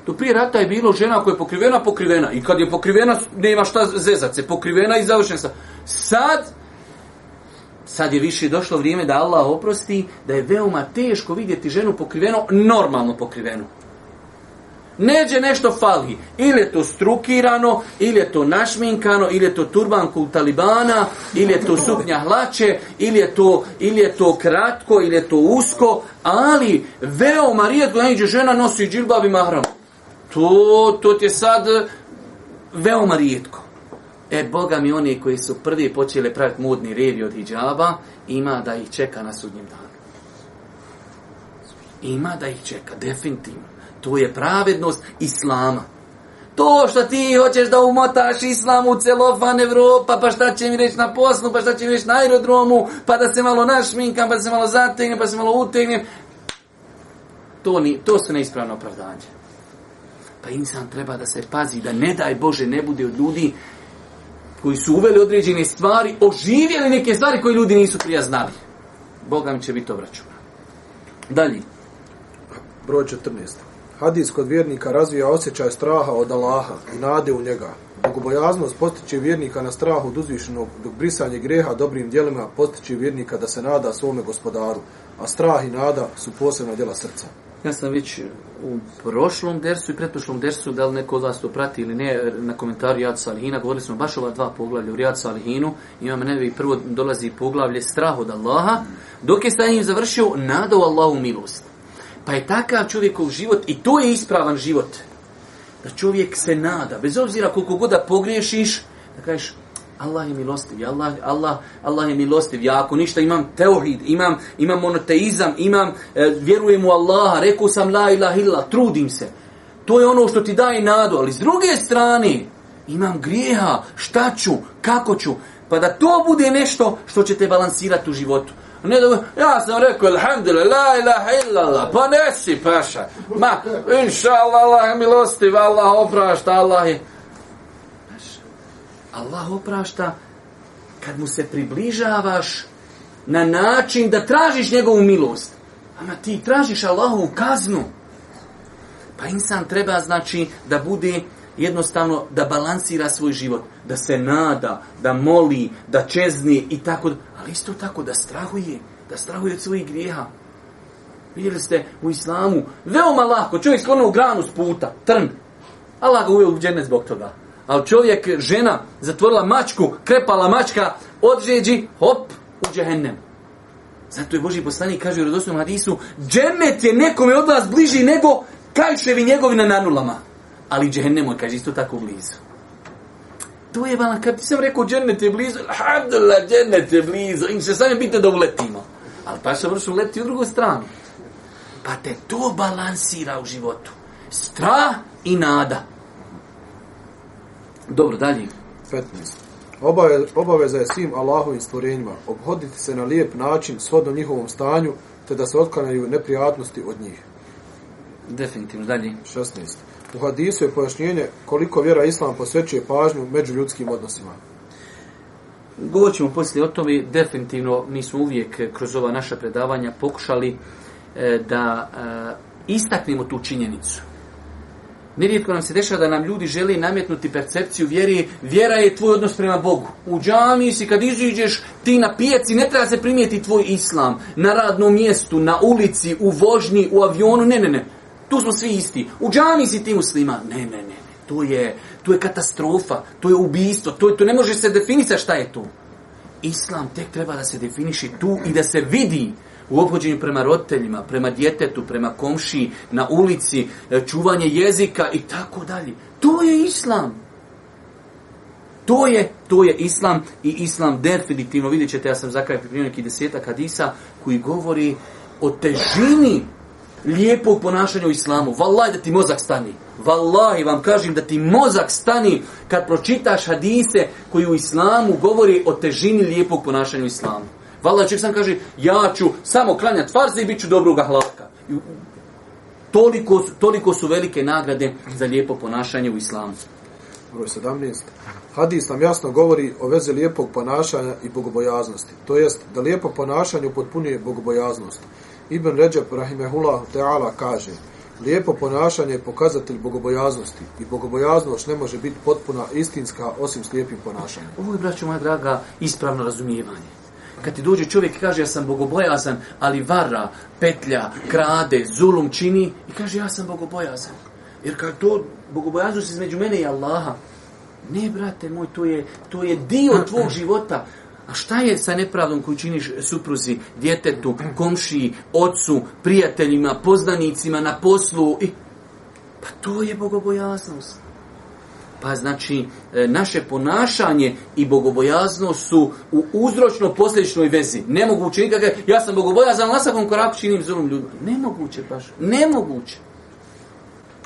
A: Do prije rata je bilo žena koja je pokrivena, pokrivena. I kad je pokrivena, nema šta zezat se. Pokrivena i završena sa. Sad, sad je više došlo vrijeme da Allah oprosti, da je veoma teško vidjeti ženu pokriveno, normalno pokrivenu. Neđe nešto fali. Ili je to strukirano, ili je to našminkano, ili je to turban kult talibana, ili je to suknja hlače, ili je to, ili je to kratko, ili je to usko, ali veoma rijetko neđe žena nosi džilbav i mahram. To, to ti je sad veoma rijetko. E, Boga mi oni koji su prvi počeli praviti modni revi od hijjaba, ima da ih čeka na sudnjem danu. Ima da ih čeka, definitivno. To je pravednost Islama. To što ti hoćeš da umotaš islam u celofan Evropa, pa šta će mi reći na poslu, pa šta će mi reći na aerodromu, pa da se malo našminkam, pa da se malo zategnem, pa da se malo utegnem. To, ni, to su neispravno opravdanje. Pa insan treba da se pazi, da ne daj Bože ne bude od ljudi koji su uveli određene stvari, oživjeli neke stvari koje ljudi nisu prija znali. Boga mi će biti obračuna. Dalje.
B: Broj 14. Hadis kod vjernika razvija osjećaj straha od Allaha i nade u njega. Bogobojaznost postiče vjernika na strahu od uzvišenog, dok brisanje greha dobrim dijelima postiče vjernika da se nada svome gospodaru, a strah i nada su posebna djela srca.
A: Ja sam već u prošlom dersu i pretprošlom dersu, da li neko od vas to prati ili ne, na komentaru Jad Salihina, govorili smo baš ova dva poglavlja u Jad Salihinu, imam nevi prvo dolazi poglavlje strah od Allaha, dok je sa njim završio nadao Allahu milost. Pa je takav čovjekov život, i to je ispravan život, da čovjek se nada, bez obzira koliko god da pogriješiš, da kažeš, Allah je milostiv, Allah, Allah, Allah je milostiv, ja ako ništa imam teohid, imam, imam monoteizam, imam, e, vjerujem u Allaha, rekao sam la ilaha illa, trudim se. To je ono što ti daje nadu, ali s druge strane, imam grijeha, šta ću, kako ću, pa da to bude nešto što će te balansirati u životu. Ne da, ja sam rekao, alhamdulillah, la ilaha illallah, pa nesi paša. Ma, inša Allah, Allah je milostiv, Allah oprašta, Allah je... Allah oprašta kad mu se približavaš na način da tražiš njegovu milost. Ama ti tražiš Allahovu kaznu. Pa insan treba znači da bude jednostavno da balansira svoj život, da se nada, da moli, da čezni i tako, ali isto tako da strahuje, da strahuje od svojih grijeha. Vidjeli ste u islamu, veoma lako, čovjek sklonuo granu s puta, trn. Allah ga uvijel u džene zbog toga. Ali čovjek, žena, zatvorila mačku, krepala mačka, odžeđi, hop, u džehennem. Zato je Boži poslanik kaže u rodosnom hadisu, džennet je nekom od vas bliži nego kajševi njegovi na nanulama. Ali džehennem je, kaže, isto tako blizu. To je vala, kad ti sam rekao džennet je blizu, alhamdulillah, džennet je blizu, im se sami bitno da uletimo. Ali pa se vršu uleti u drugu stranu. Pa te to balansira u životu. Strah i nada. Dobro,
B: dalje. 15. Obave, obaveza je svim Allahovim stvorenjima obhoditi se na lijep način shodno njihovom stanju, te da se otklanjaju neprijatnosti od njih.
A: Definitivno, dalje.
B: 16. U hadisu je pojašnjenje koliko vjera Islam posvećuje pažnju među ljudskim odnosima.
A: Govorit ćemo poslije o tome, definitivno mi smo uvijek kroz ova naša predavanja pokušali e, da e, istaknemo tu činjenicu. Nerijetko nam se dešava da nam ljudi želi nametnuti percepciju vjere. Vjera je tvoj odnos prema Bogu. U džami si, kad iziđeš, ti na pijaci, ne treba se primijeti tvoj islam. Na radnom mjestu, na ulici, u vožni, u avionu, ne, ne, ne. Tu smo svi isti. U džami si ti muslima. Ne, ne, ne, ne. To je, to je katastrofa, to je ubijstvo, to, je, to ne može se definisati šta je to. Islam tek treba da se definiši tu i da se vidi u obhođenju prema roditeljima, prema djetetu, prema komši, na ulici, e, čuvanje jezika i tako dalje. To je islam. To je, to je islam i islam definitivno. Vidjet ćete, ja sam zakaj pripremio neki desetak hadisa koji govori o težini lijepog ponašanja u islamu. Valaj da ti mozak stani. Valaj vam kažem da ti mozak stani kad pročitaš hadise koji u islamu govori o težini lijepog ponašanja u islamu. Valjda čovjek sam kaže, ja ću samo klanjati farze i bit ću dobrog ahlaka. Toliko, toliko su velike nagrade za lijepo ponašanje u islamu. Broj
B: 17. Hadis nam jasno govori o vezi lijepog ponašanja i bogobojaznosti. To jest, da lijepo ponašanje upotpunuje bogobojaznost. Ibn Ređep Rahimehullah Teala kaže, Lijepo ponašanje je pokazatelj bogobojaznosti i bogobojaznost ne može biti potpuna istinska osim s lijepim ponašanjem.
A: Ovo je, braćo moja draga, ispravno razumijevanje kad ti dođe čovjek i kaže ja sam bogobojazan, ali vara, petlja, krade, zulum čini i kaže ja sam bogobojazan. Jer kad to bogobojaznost između mene i Allaha, ne brate moj, to je, to je dio tvog života. A šta je sa nepravdom koju činiš supruzi, djetetu, komšiji, ocu, prijateljima, poznanicima, na poslu? I... Pa to je bogobojaznost. Pa znači, e, naše ponašanje i bogobojaznost su u uzročno-posljedičnoj vezi. Nemoguće nikakve, ja sam bogobojazan, na svakom koraku činim zulom ljudima. Nemoguće baš, nemoguće.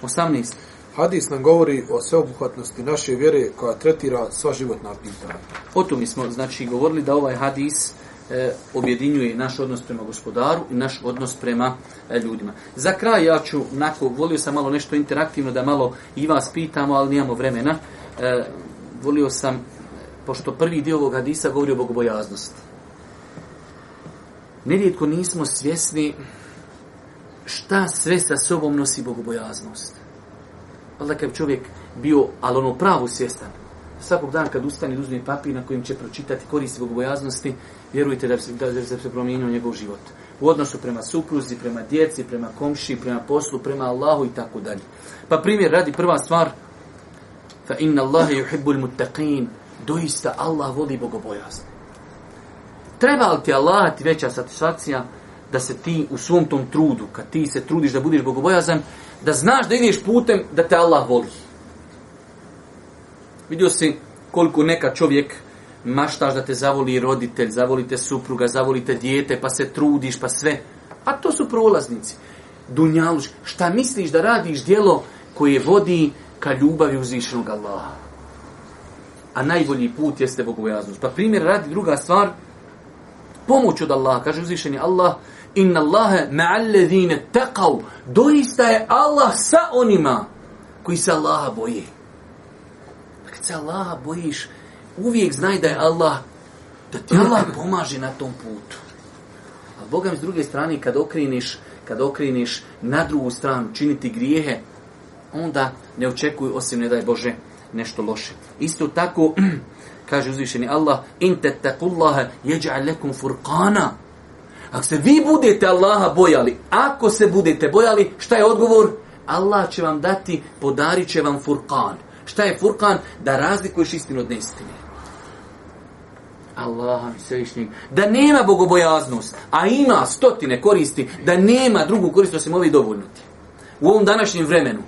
B: 18. Hadis nam govori o sveobuhvatnosti naše vjere koja tretira sva životna pitanja. O
A: tu mi smo, znači, govorili da ovaj hadis e, objedinjuje naš odnos prema gospodaru i naš odnos prema e, ljudima. Za kraj ja ću, nako, volio sam malo nešto interaktivno da malo i vas pitamo, ali nijemo vremena. E, volio sam, pošto prvi dio ovog hadisa govori o bogobojaznosti. Nedjetko nismo svjesni šta sve sa sobom nosi bogobojaznost. Pa kad čovjek bio, ali ono pravo svjestan, svakog dana kad ustane i uzme papir na kojem će pročitati koristi bogobojaznosti, vjerujte da se, da, da se promijenio njegov život. U odnosu prema supruzi, prema djeci, prema komši, prema poslu, prema Allahu i tako dalje. Pa primjer radi prva stvar. Fa inna Allahe yuhibbul mutaqin. Doista Allah voli bogobojazne. Treba li ti Allah ti veća satisfakcija da se ti u svom tom trudu, kad ti se trudiš da budiš bogobojazan, da znaš da ideš putem da te Allah voli. Vidio si koliko neka čovjek maštaš da te zavoli roditelj, zavolite supruga, zavolite dijete, pa se trudiš, pa sve. A to su prolaznici. Dunjaluš, šta misliš da radiš djelo koje vodi ka ljubavi uzvišenog Allaha? A najbolji put jeste bogojaznost. Pa primjer radi druga stvar, pomoć od Allaha, kaže uzvišeni Allah, inna Allahe ma'alledine taqav, doista je Allah sa onima koji se Allaha boje. Kad dakle, se Allaha bojiš, uvijek znaj da je Allah, da ti Allah pomaže na tom putu. A Boga mi s druge strane, kad okriniš, kad okriniš na drugu stranu činiti grijehe, onda ne očekuj, osim ne daj Bože, nešto loše. Isto tako, kaže uzvišeni Allah, in te tekullaha jeđa'a lekum furkana. Ako se vi budete Allaha bojali, ako se budete bojali, šta je odgovor? Allah će vam dati, podarit će vam furkan. Šta je furkan? Da razlikuješ istinu od neistine. Allaha mi svevišnjeg, da nema bogobojaznost, a ima stotine koristi, da nema drugu korist osim ove dovoljnuti. U ovom današnjem vremenu,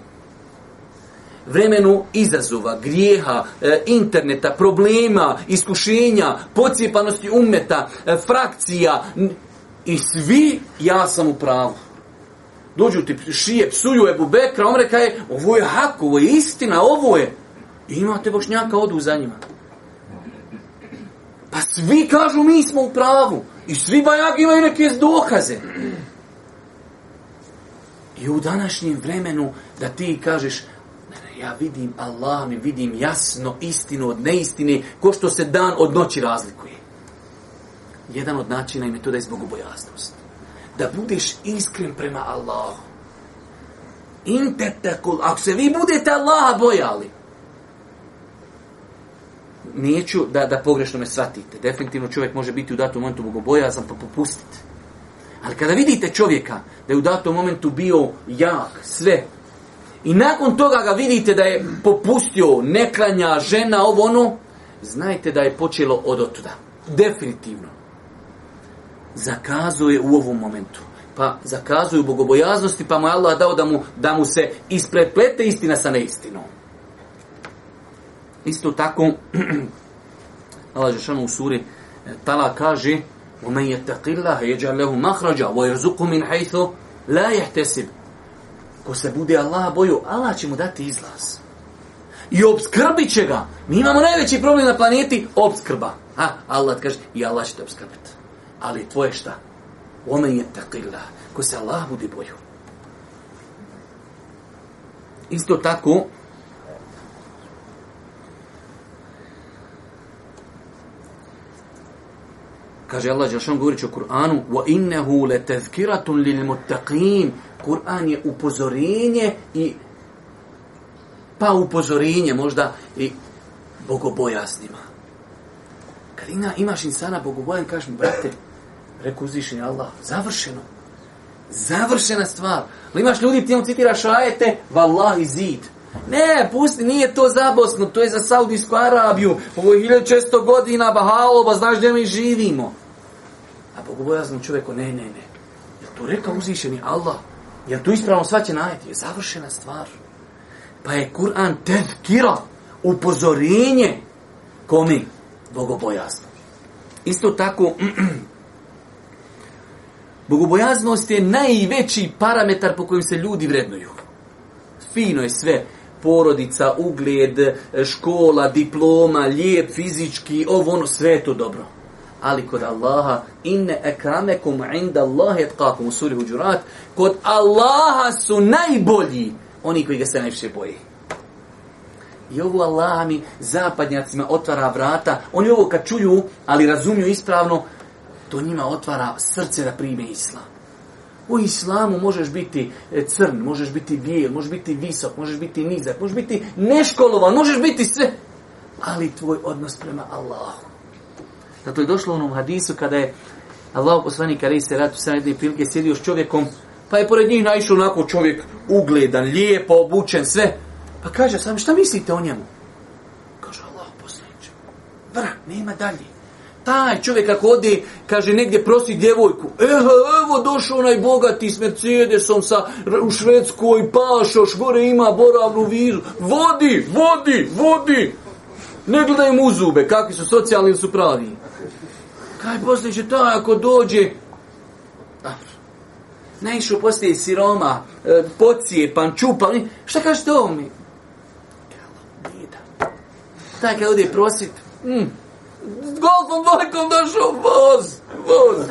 A: vremenu izazova, grijeha, e, interneta, problema, iskušenja, pocijepanosti umeta, e, frakcija i svi, ja sam u pravu. Dođu ti šije, psuju Ebu Bekra, on reka je, ovo je hak, ovo je istina, ovo je. I imate bošnjaka, odu za njima. Pa svi kažu mi smo u pravu. I svi bajak imaju neke dokaze. I u današnjem vremenu da ti kažeš ja vidim Allah mi vidim jasno istinu od neistine ko što se dan od noći razlikuje. Jedan od načina im je to da je zbog bojaznost. Da budeš iskren prema Allahu. Intetakul, ako se vi budete Allaha bojali, neću da, da pogrešno me shvatite. Definitivno čovjek može biti u datom momentu bogobojazan pa popustiti. Ali kada vidite čovjeka da je u datom momentu bio jak, sve, i nakon toga ga vidite da je popustio neklanja žena, ovo ono, znajte da je počelo od otuda. Definitivno. Zakazuje u ovom momentu. Pa zakazuju bogobojaznosti, pa mu je Allah dao da mu, da mu se ispreplete istina sa neistinom. Isto tako, Allah Žešanu u suri e, Tala kaže, وَمَنْ يَتَّقِ اللَّهَ يَجَعَ لَهُ مَحْرَجَ وَيَرْزُقُ مِنْ حَيْثُ لَا يَحْتَسِبْ Ko se bude Allah boju, Allah će mu dati izlaz. I obskrbit će ga. Mi imamo najveći problem na planeti, obskrba. Ha, Allah kaže, i Allah će te obskrbiti. Ali tvoje šta? وَمَنْ يَتَّقِ اللَّهَ Ko se Allah bude boju. Isto tako, kaže Allah Đelšan govorići o Kur'anu, وَإِنَّهُ لَتَذْكِرَةٌ لِلْمُتَّقِينَ Kur'an je upozorenje i pa upozorenje možda i bogobojasnima. Kad ina, imaš insana bogobojan, kažeš mu, brate, reku uzvišenje Allah, završeno. Završena stvar. Ali imaš ljudi, ti imam citiraš ajete, vallahi zid. Zid. Ne, pusti, nije to za Bosnu, to je za Saudijsku Arabiju. Ovo je 1600 godina, bahalo, ba znaš gdje mi živimo. A bogobojazno čovjeko, ne, ne, ne. Je to rekao uzvišeni Allah? Je to ispravno svaće najeti? Je završena stvar. Pa je Kur'an tevkira, upozorenje, komi, bogobojazno. Isto tako, bogobojaznost je najveći parametar po kojem se ljudi vrednuju. Fino je sve porodica, ugled, škola, diploma, lijep, fizički, ovo ono, sve je to dobro. Ali kod Allaha, inne ekramekum inda Allahe tkakum u suri huđurat, kod Allaha su najbolji oni koji ga se najviše boji. I ovo Allaha mi zapadnjacima otvara vrata. Oni ovo kad čuju, ali razumiju ispravno, to njima otvara srce da prime islam. U islamu možeš biti e, crn, možeš biti bijel, možeš biti visok, možeš biti nizak, možeš biti neškolovan, možeš biti sve. Ali tvoj odnos prema Allahu. Zato je došlo u onom hadisu kada je Allah poslani kada se ratu sa jedne prilike sjedio s čovjekom, pa je pored njih naišao onako čovjek ugledan, lijepo obučen, sve. Pa kaže sam, šta mislite o njemu? Kaže Allah poslaniče, vrh, nema dalje. Taj čovjek ako ode, kaže negdje prosi djevojku, evo, evo došao onaj bogati s Mercedesom sa, u Švedskoj, pašoš, gore ima boravnu vizu, vodi, vodi, vodi. Ne gledaj mu zube, kakvi su socijalni ili su pravi. Kaj poslije će taj ako dođe, ah, ne išu poslije siroma, e, pocijepan, čupan, šta kažete ovo mi? Taj kada ode prosit, mm, Golfom bojkom došao, voz, voz.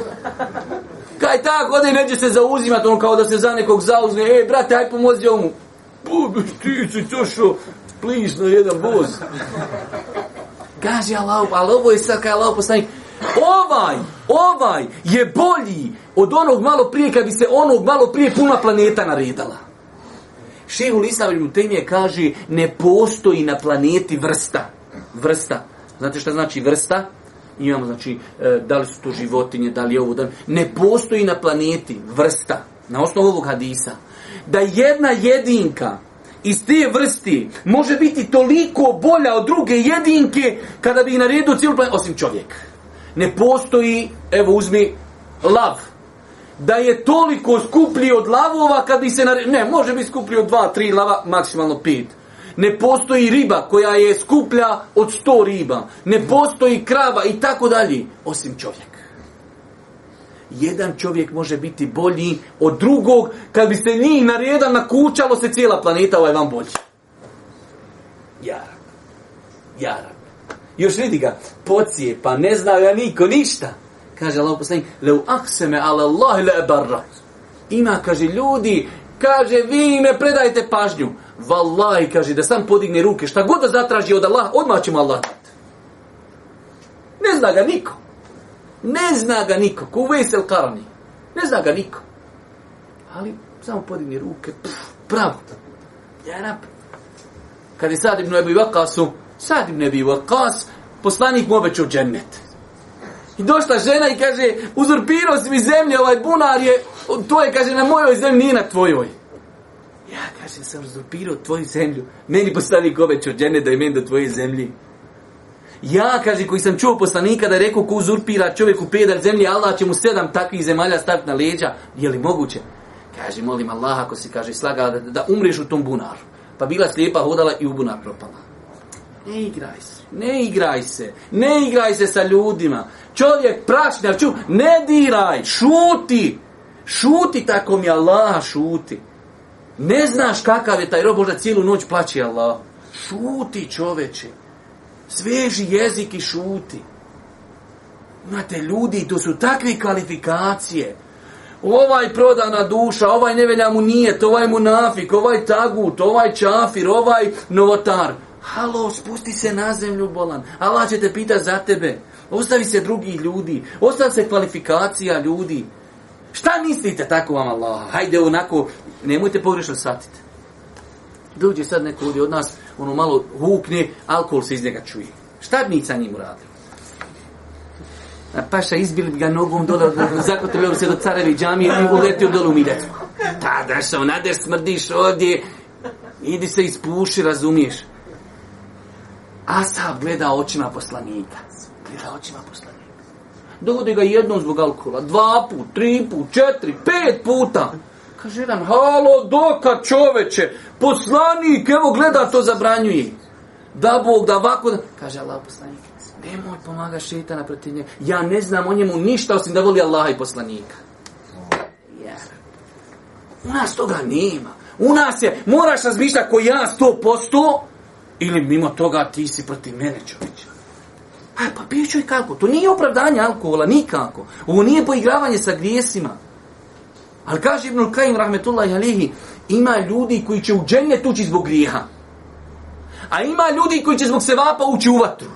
A: Kaj tako, ode neđe se zauzimati, on kao da se za nekog zauzme. E, brate, aj pomozi ovomu. Bude, ti si tošao, plis na jedan voz. Kaže Allah, ali ovo je sad kaj Allah postanik. Ovaj, ovaj je bolji od onog malo prije, kad bi se onog malo prije puna planeta naredala. Šehu Lisavljivu temije kaže, ne postoji na planeti vrsta. Vrsta. Znate šta znači vrsta? Imamo, znači, e, da li su to životinje, da li je ovo, da li... Ne postoji na planeti vrsta, na osnovu ovog hadisa, da jedna jedinka iz te vrsti može biti toliko bolja od druge jedinke kada bi naredio cijelu planetu, osim čovjek. Ne postoji, evo uzmi, lav. Da je toliko skuplji od lavova kad bi se naredio... Ne, može biti skuplji od dva, tri lava, maksimalno pet. Ne postoji riba koja je skuplja od sto riba. Ne postoji krava i tako dalje, osim čovjek. Jedan čovjek može biti bolji od drugog, kad bi se njih naredan nakučalo se cijela planeta, ovaj vam bolji. Jarak. Jarak. Još vidi ga, pocije, pa ne zna ga niko ništa. Kaže Allah poslanik, leu akseme ala Allahi le barra. Ima, kaže, ljudi, kaže, vi ne predajte pažnju. Wallahi, kaže, da sam podigne ruke, šta god da zatraži od Allah, odmah ćemo Allah dat. Ne zna ga niko. Ne zna ga niko. Ko vesel karani. Ne zna ga niko. Ali, samo podigne ruke, pff, pravo. Ja rap. Kad je Sad ibn Ebu Vakasu, Sad ibn Ebu Vakas, poslanik mu obećao džennet. I došla žena i kaže, uzurpirao si mi zemlje, ovaj bunar je, to je, kaže, na mojoj zemlji, nije na tvojoj ja kažem sam uzurpirao tvoju zemlju, meni postani goveć od džene da je meni do tvoje zemlji. Ja, kaže, koji sam čuo poslanika da je rekao ko uzurpira čovjeku pedal zemlje, Allah će mu sedam takvih zemalja staviti na leđa, je li moguće? Kaže, molim Allah, ako si, kaže, slaga da, da umreš u tom bunaru. Pa bila slijepa, hodala i u bunar propala. Ne igraj se, ne igraj se, ne igraj se sa ljudima. Čovjek prašnja, ču, ne diraj, šuti, šuti tako mi Allah, šuti. Ne znaš kakav je taj rob, možda cijelu noć plaći Allah. Šuti čoveče. Sveži jezik i šuti. Imate ljudi, to su takve kvalifikacije. Ovaj prodana duša, ovaj ne velja mu nijet, ovaj munafik, ovaj tagut, ovaj čafir, ovaj novotar. Halo, spusti se na zemlju, bolan. Allah će te pitati za tebe. Ostavi se drugi ljudi. Ostavi se kvalifikacija ljudi. Šta mislite tako vam Allah? Hajde onako, nemojte pogrešno shvatiti. Dođe sad neko ovdje od nas, ono malo hukne, alkohol se iz njega čuje. Šta bi mi sa njim uradili? Na paša izbili bi ga nogom dole, zakotili bi se do carevi džami i uletio dole u Miljacu. Ta, pa, daš, onader smrdiš ovdje, idi se ispuši, razumiješ. Asab gleda očima poslanika. Gleda očima poslanika dovode ga jednom zbog alkohola, dva put, tri put, četiri, pet puta. Kaže jedan, halo, doka čoveče, poslanik, evo gleda to zabranjuje. Da Bog, da ovako, da... kaže Allah poslanik, nemoj pomaga šetana protiv nje. Ja ne znam o njemu ništa osim da voli Allaha i poslanika. Jer, u nas toga nema. U nas je, moraš razmišljati ko ja sto posto, ili mimo toga ti si protiv mene čoveče. A e, pa piću i kako? To nije opravdanje alkohola, nikako. Ovo nije poigravanje sa grijesima. Ali kaže Ibn Kajim, rahmetullahi alihi, ima ljudi koji će u dženje tući zbog grijeha. A ima ljudi koji će zbog sevapa ući u vatru.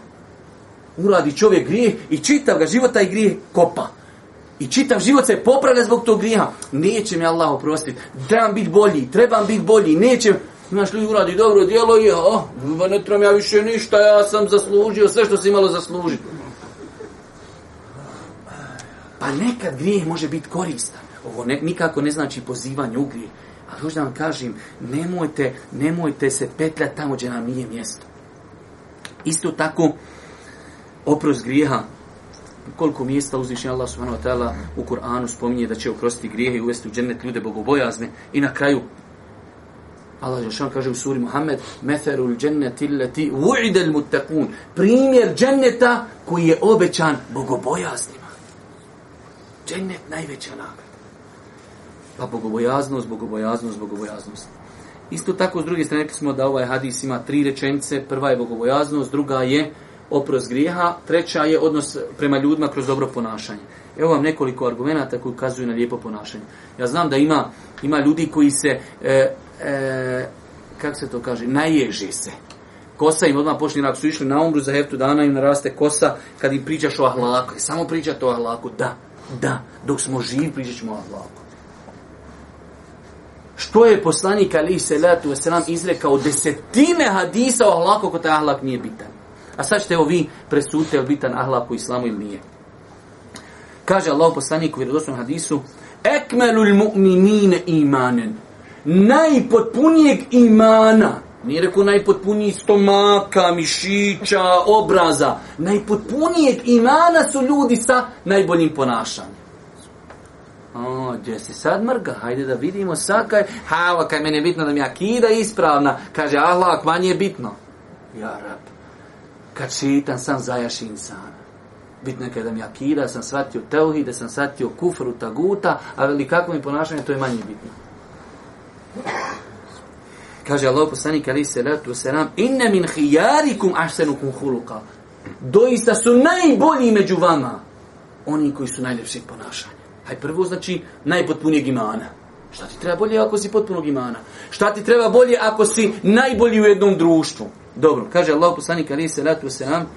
A: Uradi čovjek grije i čitav ga života i grije kopa. I čitav život se popravlja zbog tog grija. Neće mi Allah oprostiti. Trebam biti bolji, trebam biti bolji, neće... Mi imaš ljudi uradi dobro djelo i o, oh, ne trebam ja više ništa, ja sam zaslužio sve što si imalo zaslužiti. Pa nekad grijeh može biti koristan. Ovo ne, nikako ne znači pozivanje u grijeh. Ali hoću da vam kažem, nemojte, nemojte se petljati tamo gdje nam nije mjesto. Isto tako, oprost grijeha, koliko mjesta uzvišnja Allah subhanahu wa ta'ala u Kur'anu spominje da će okrostiti grijehe i uvesti u džennet ljude bogobojazne i na kraju Allah Žešan kaže u suri Muhammed, meferu dženneti leti uidel mutekun, primjer dženneta koji je obećan bogobojaznima. Džennet najveća nagrada. Pa bogobojaznost, bogobojaznost, bogobojaznost. Isto tako, s druge strane, smo da ovaj hadis ima tri rečenice. Prva je bogobojaznost, druga je oprost grijeha, treća je odnos prema ljudima kroz dobro ponašanje. Evo vam nekoliko argumenta koji ukazuju na lijepo ponašanje. Ja znam da ima, ima ljudi koji se e, e, kako se to kaže, naježi se. Kosa im odmah počne, ako su išli na umru za heftu dana, im naraste kosa, kad im pričaš o ahlaku. E, samo pričat o ahlaku, da, da, dok smo živi, pričat ćemo o ahlaku. Što je poslanik Ali Selatu Veselam izrekao desetine hadisa o ahlaku, ko taj ahlak nije bitan. A sad ćete ovi presute, je bitan ahlak u islamu ili nije. Kaže Allah poslanik u vjerodosnom hadisu, Ekmelul mu'minine imanen najpotpunijeg imana, nije rekao najpotpuniji stomaka, mišića, obraza, najpotpunijeg imana su ljudi sa najboljim ponašanjem. O, gdje si sad mrga? Hajde da vidimo sad kaj... Hava, kaj meni je bitno da mi akida ispravna. Kaže, ahlak, manje je bitno. Ja, rab. Kad šitan sam zajaš insana. Bitno je da mi akida, sam shvatio teuhi, da sam shvatio kufru, taguta, ali kako mi ponašanje, to je manje bitno. Kaže Allah poslanik ali se letu selam inna min khiyarikum ahsanukum khuluqa. Doista su najbolji među vama oni koji su najljepši ponašanja. Haj prvo znači najpotpunijeg imana. Šta ti treba bolje ako si potpunog imana? Šta ti treba bolje ako si najbolji u jednom društvu? Dobro, kaže Allah poslanik ali se letu selam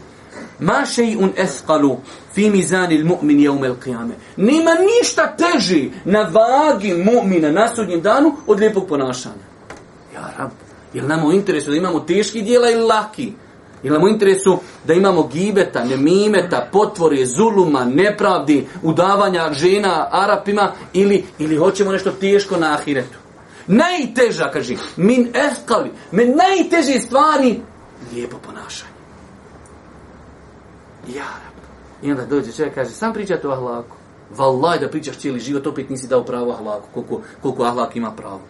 A: Ma šeun eskalu fi mizanil mu'min jeum el qiyame. Nima ništa teži na vagi mu'mina na sudnjem danu od lijepog ponašanja. Ja, rab, je li nam u interesu da imamo teški dijela ili laki? Je li nam u interesu da imamo gibeta, nemimeta, potvore, zuluma, nepravdi, udavanja žena Arapima ili, ili hoćemo nešto teško na ahiretu? Najteža, kaži, min eskali, me najteže stvari lijepo ponašanje. Jarab. I onda dođe čovjek kaže, sam pričat o ahlaku. Valaj da pričaš cijeli život, opet nisi dao pravo ahlaku, koliko, koliko ahlak ima pravo.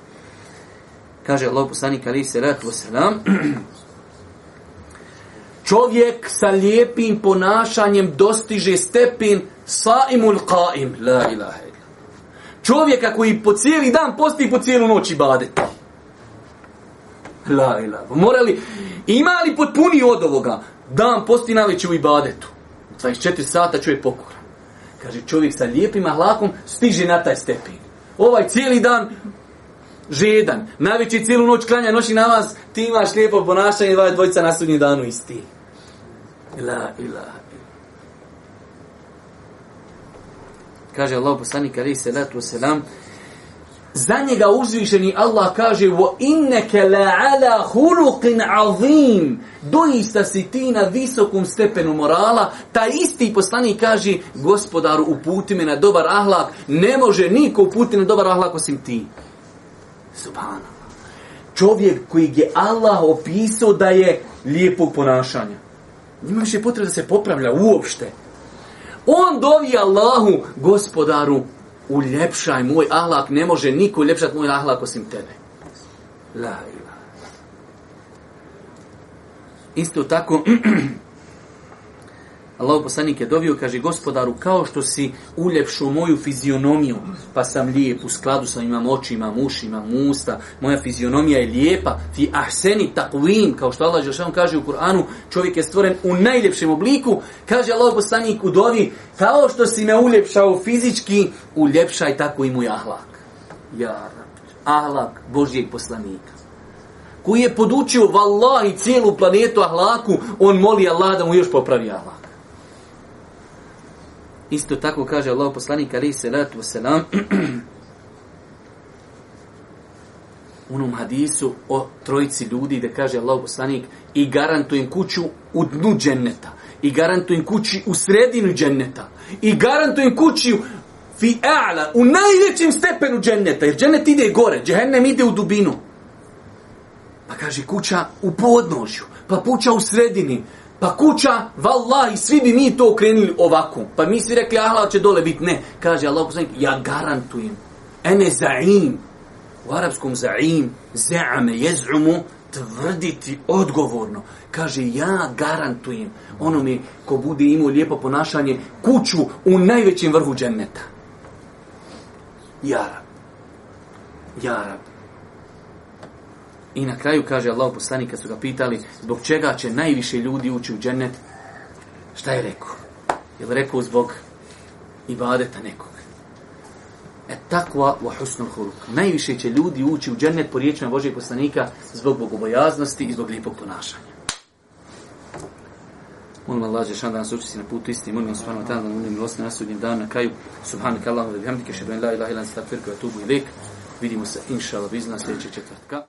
A: Kaže Allah poslanik ali se rekao se nam. Čovjek sa lijepim ponašanjem dostiže stepin saimul qaim. La ilaha illa. Čovjeka koji po cijeli dan posti po cijelu noć ibadeti. La ilaha. Morali, ima li potpuni od ovoga? dan posti na u ibadetu. 24 sata čovjek pokora. Kaže, čovjek sa lijepim ahlakom stiže na taj stepen. Ovaj cijeli dan žedan. Na cijelu noć klanja noći na vas, ti imaš lijepo ponašanje, dva dvojica na sudnji danu isti. Ila, ila. Kaže Allah poslanik alaihi salatu wasalam, za njega uzvišeni Allah kaže wa inneke la ala huluqin azim doista si ti na visokom stepenu morala ta isti poslani kaže gospodaru uputi me na dobar ahlak ne može niko uputi na dobar ahlak osim ti subhana čovjek koji je Allah opisao da je lijepog ponašanja nima više potreba da se popravlja uopšte On dovi Allahu, gospodaru, uljepšaj moj ahlak, ne može niko uljepšati moj ahlak osim tebe. La ilaha. Isto tako, Allahu poslanik je dovio, kaže, gospodaru, kao što si uljepšao moju fizionomiju, pa sam lijep, u skladu sam, imam oči, imam uši, imam usta, moja fizionomija je lijepa, fi ahseni takvim, kao što Allah Žešan kaže u Kur'anu, čovjek je stvoren u najljepšem obliku, kaže Allahu poslanik u dovi, kao što si me uljepšao fizički, uljepšaj tako i moj ahlak. Ja, ahlak Božijeg poslanika koji je podučio vallahi cijelu planetu ahlaku, on moli Allah da mu još popravi ahlak. Isto tako kaže Allah poslanik ali se ratu selam unom hadisu o trojici ljudi da kaže Allah poslanik i garantujem kuću u dnu dženneta i garantujem kući u sredinu dženneta i garantujem kući fi a'la u najvećem stepenu dženneta jer džennet ide gore džehennem ide u dubinu pa kaže kuća u podnožju pa kuća u sredini Pa kuća, vallahi, svi bi mi to okrenili ovako. Pa mi svi rekli, ahla će dole biti. Ne, kaže Allah poslanik, ja garantujem. Ene za'im, u arapskom za'im, za'ame jez'umu, tvrditi odgovorno. Kaže, ja garantujem onome ko bude imao lijepo ponašanje kuću u najvećem vrhu dženneta. Jarab. Jarab. I na kraju kaže Allah poslani kad su ga pitali zbog čega će najviše ljudi ući u džennet, šta je rekao? Je li rekao zbog ibadeta nekog? E takva wa husnul huluk. Najviše će ljudi ući u džennet po riječima Božeg poslanika zbog bogobojaznosti i zbog lijepog ponašanja. Molim Allah, Žešan, da nas učesti na putu istini. Molim vas, Fana, Matana, da nam unijem na sudnjem danu na kraju. Subhanak Allah, da bih amdike, šedben, la ilaha ilan, stakfirka, tubu i lek. Vidimo se, inša Allah, bizna, sljedećeg četvrtka.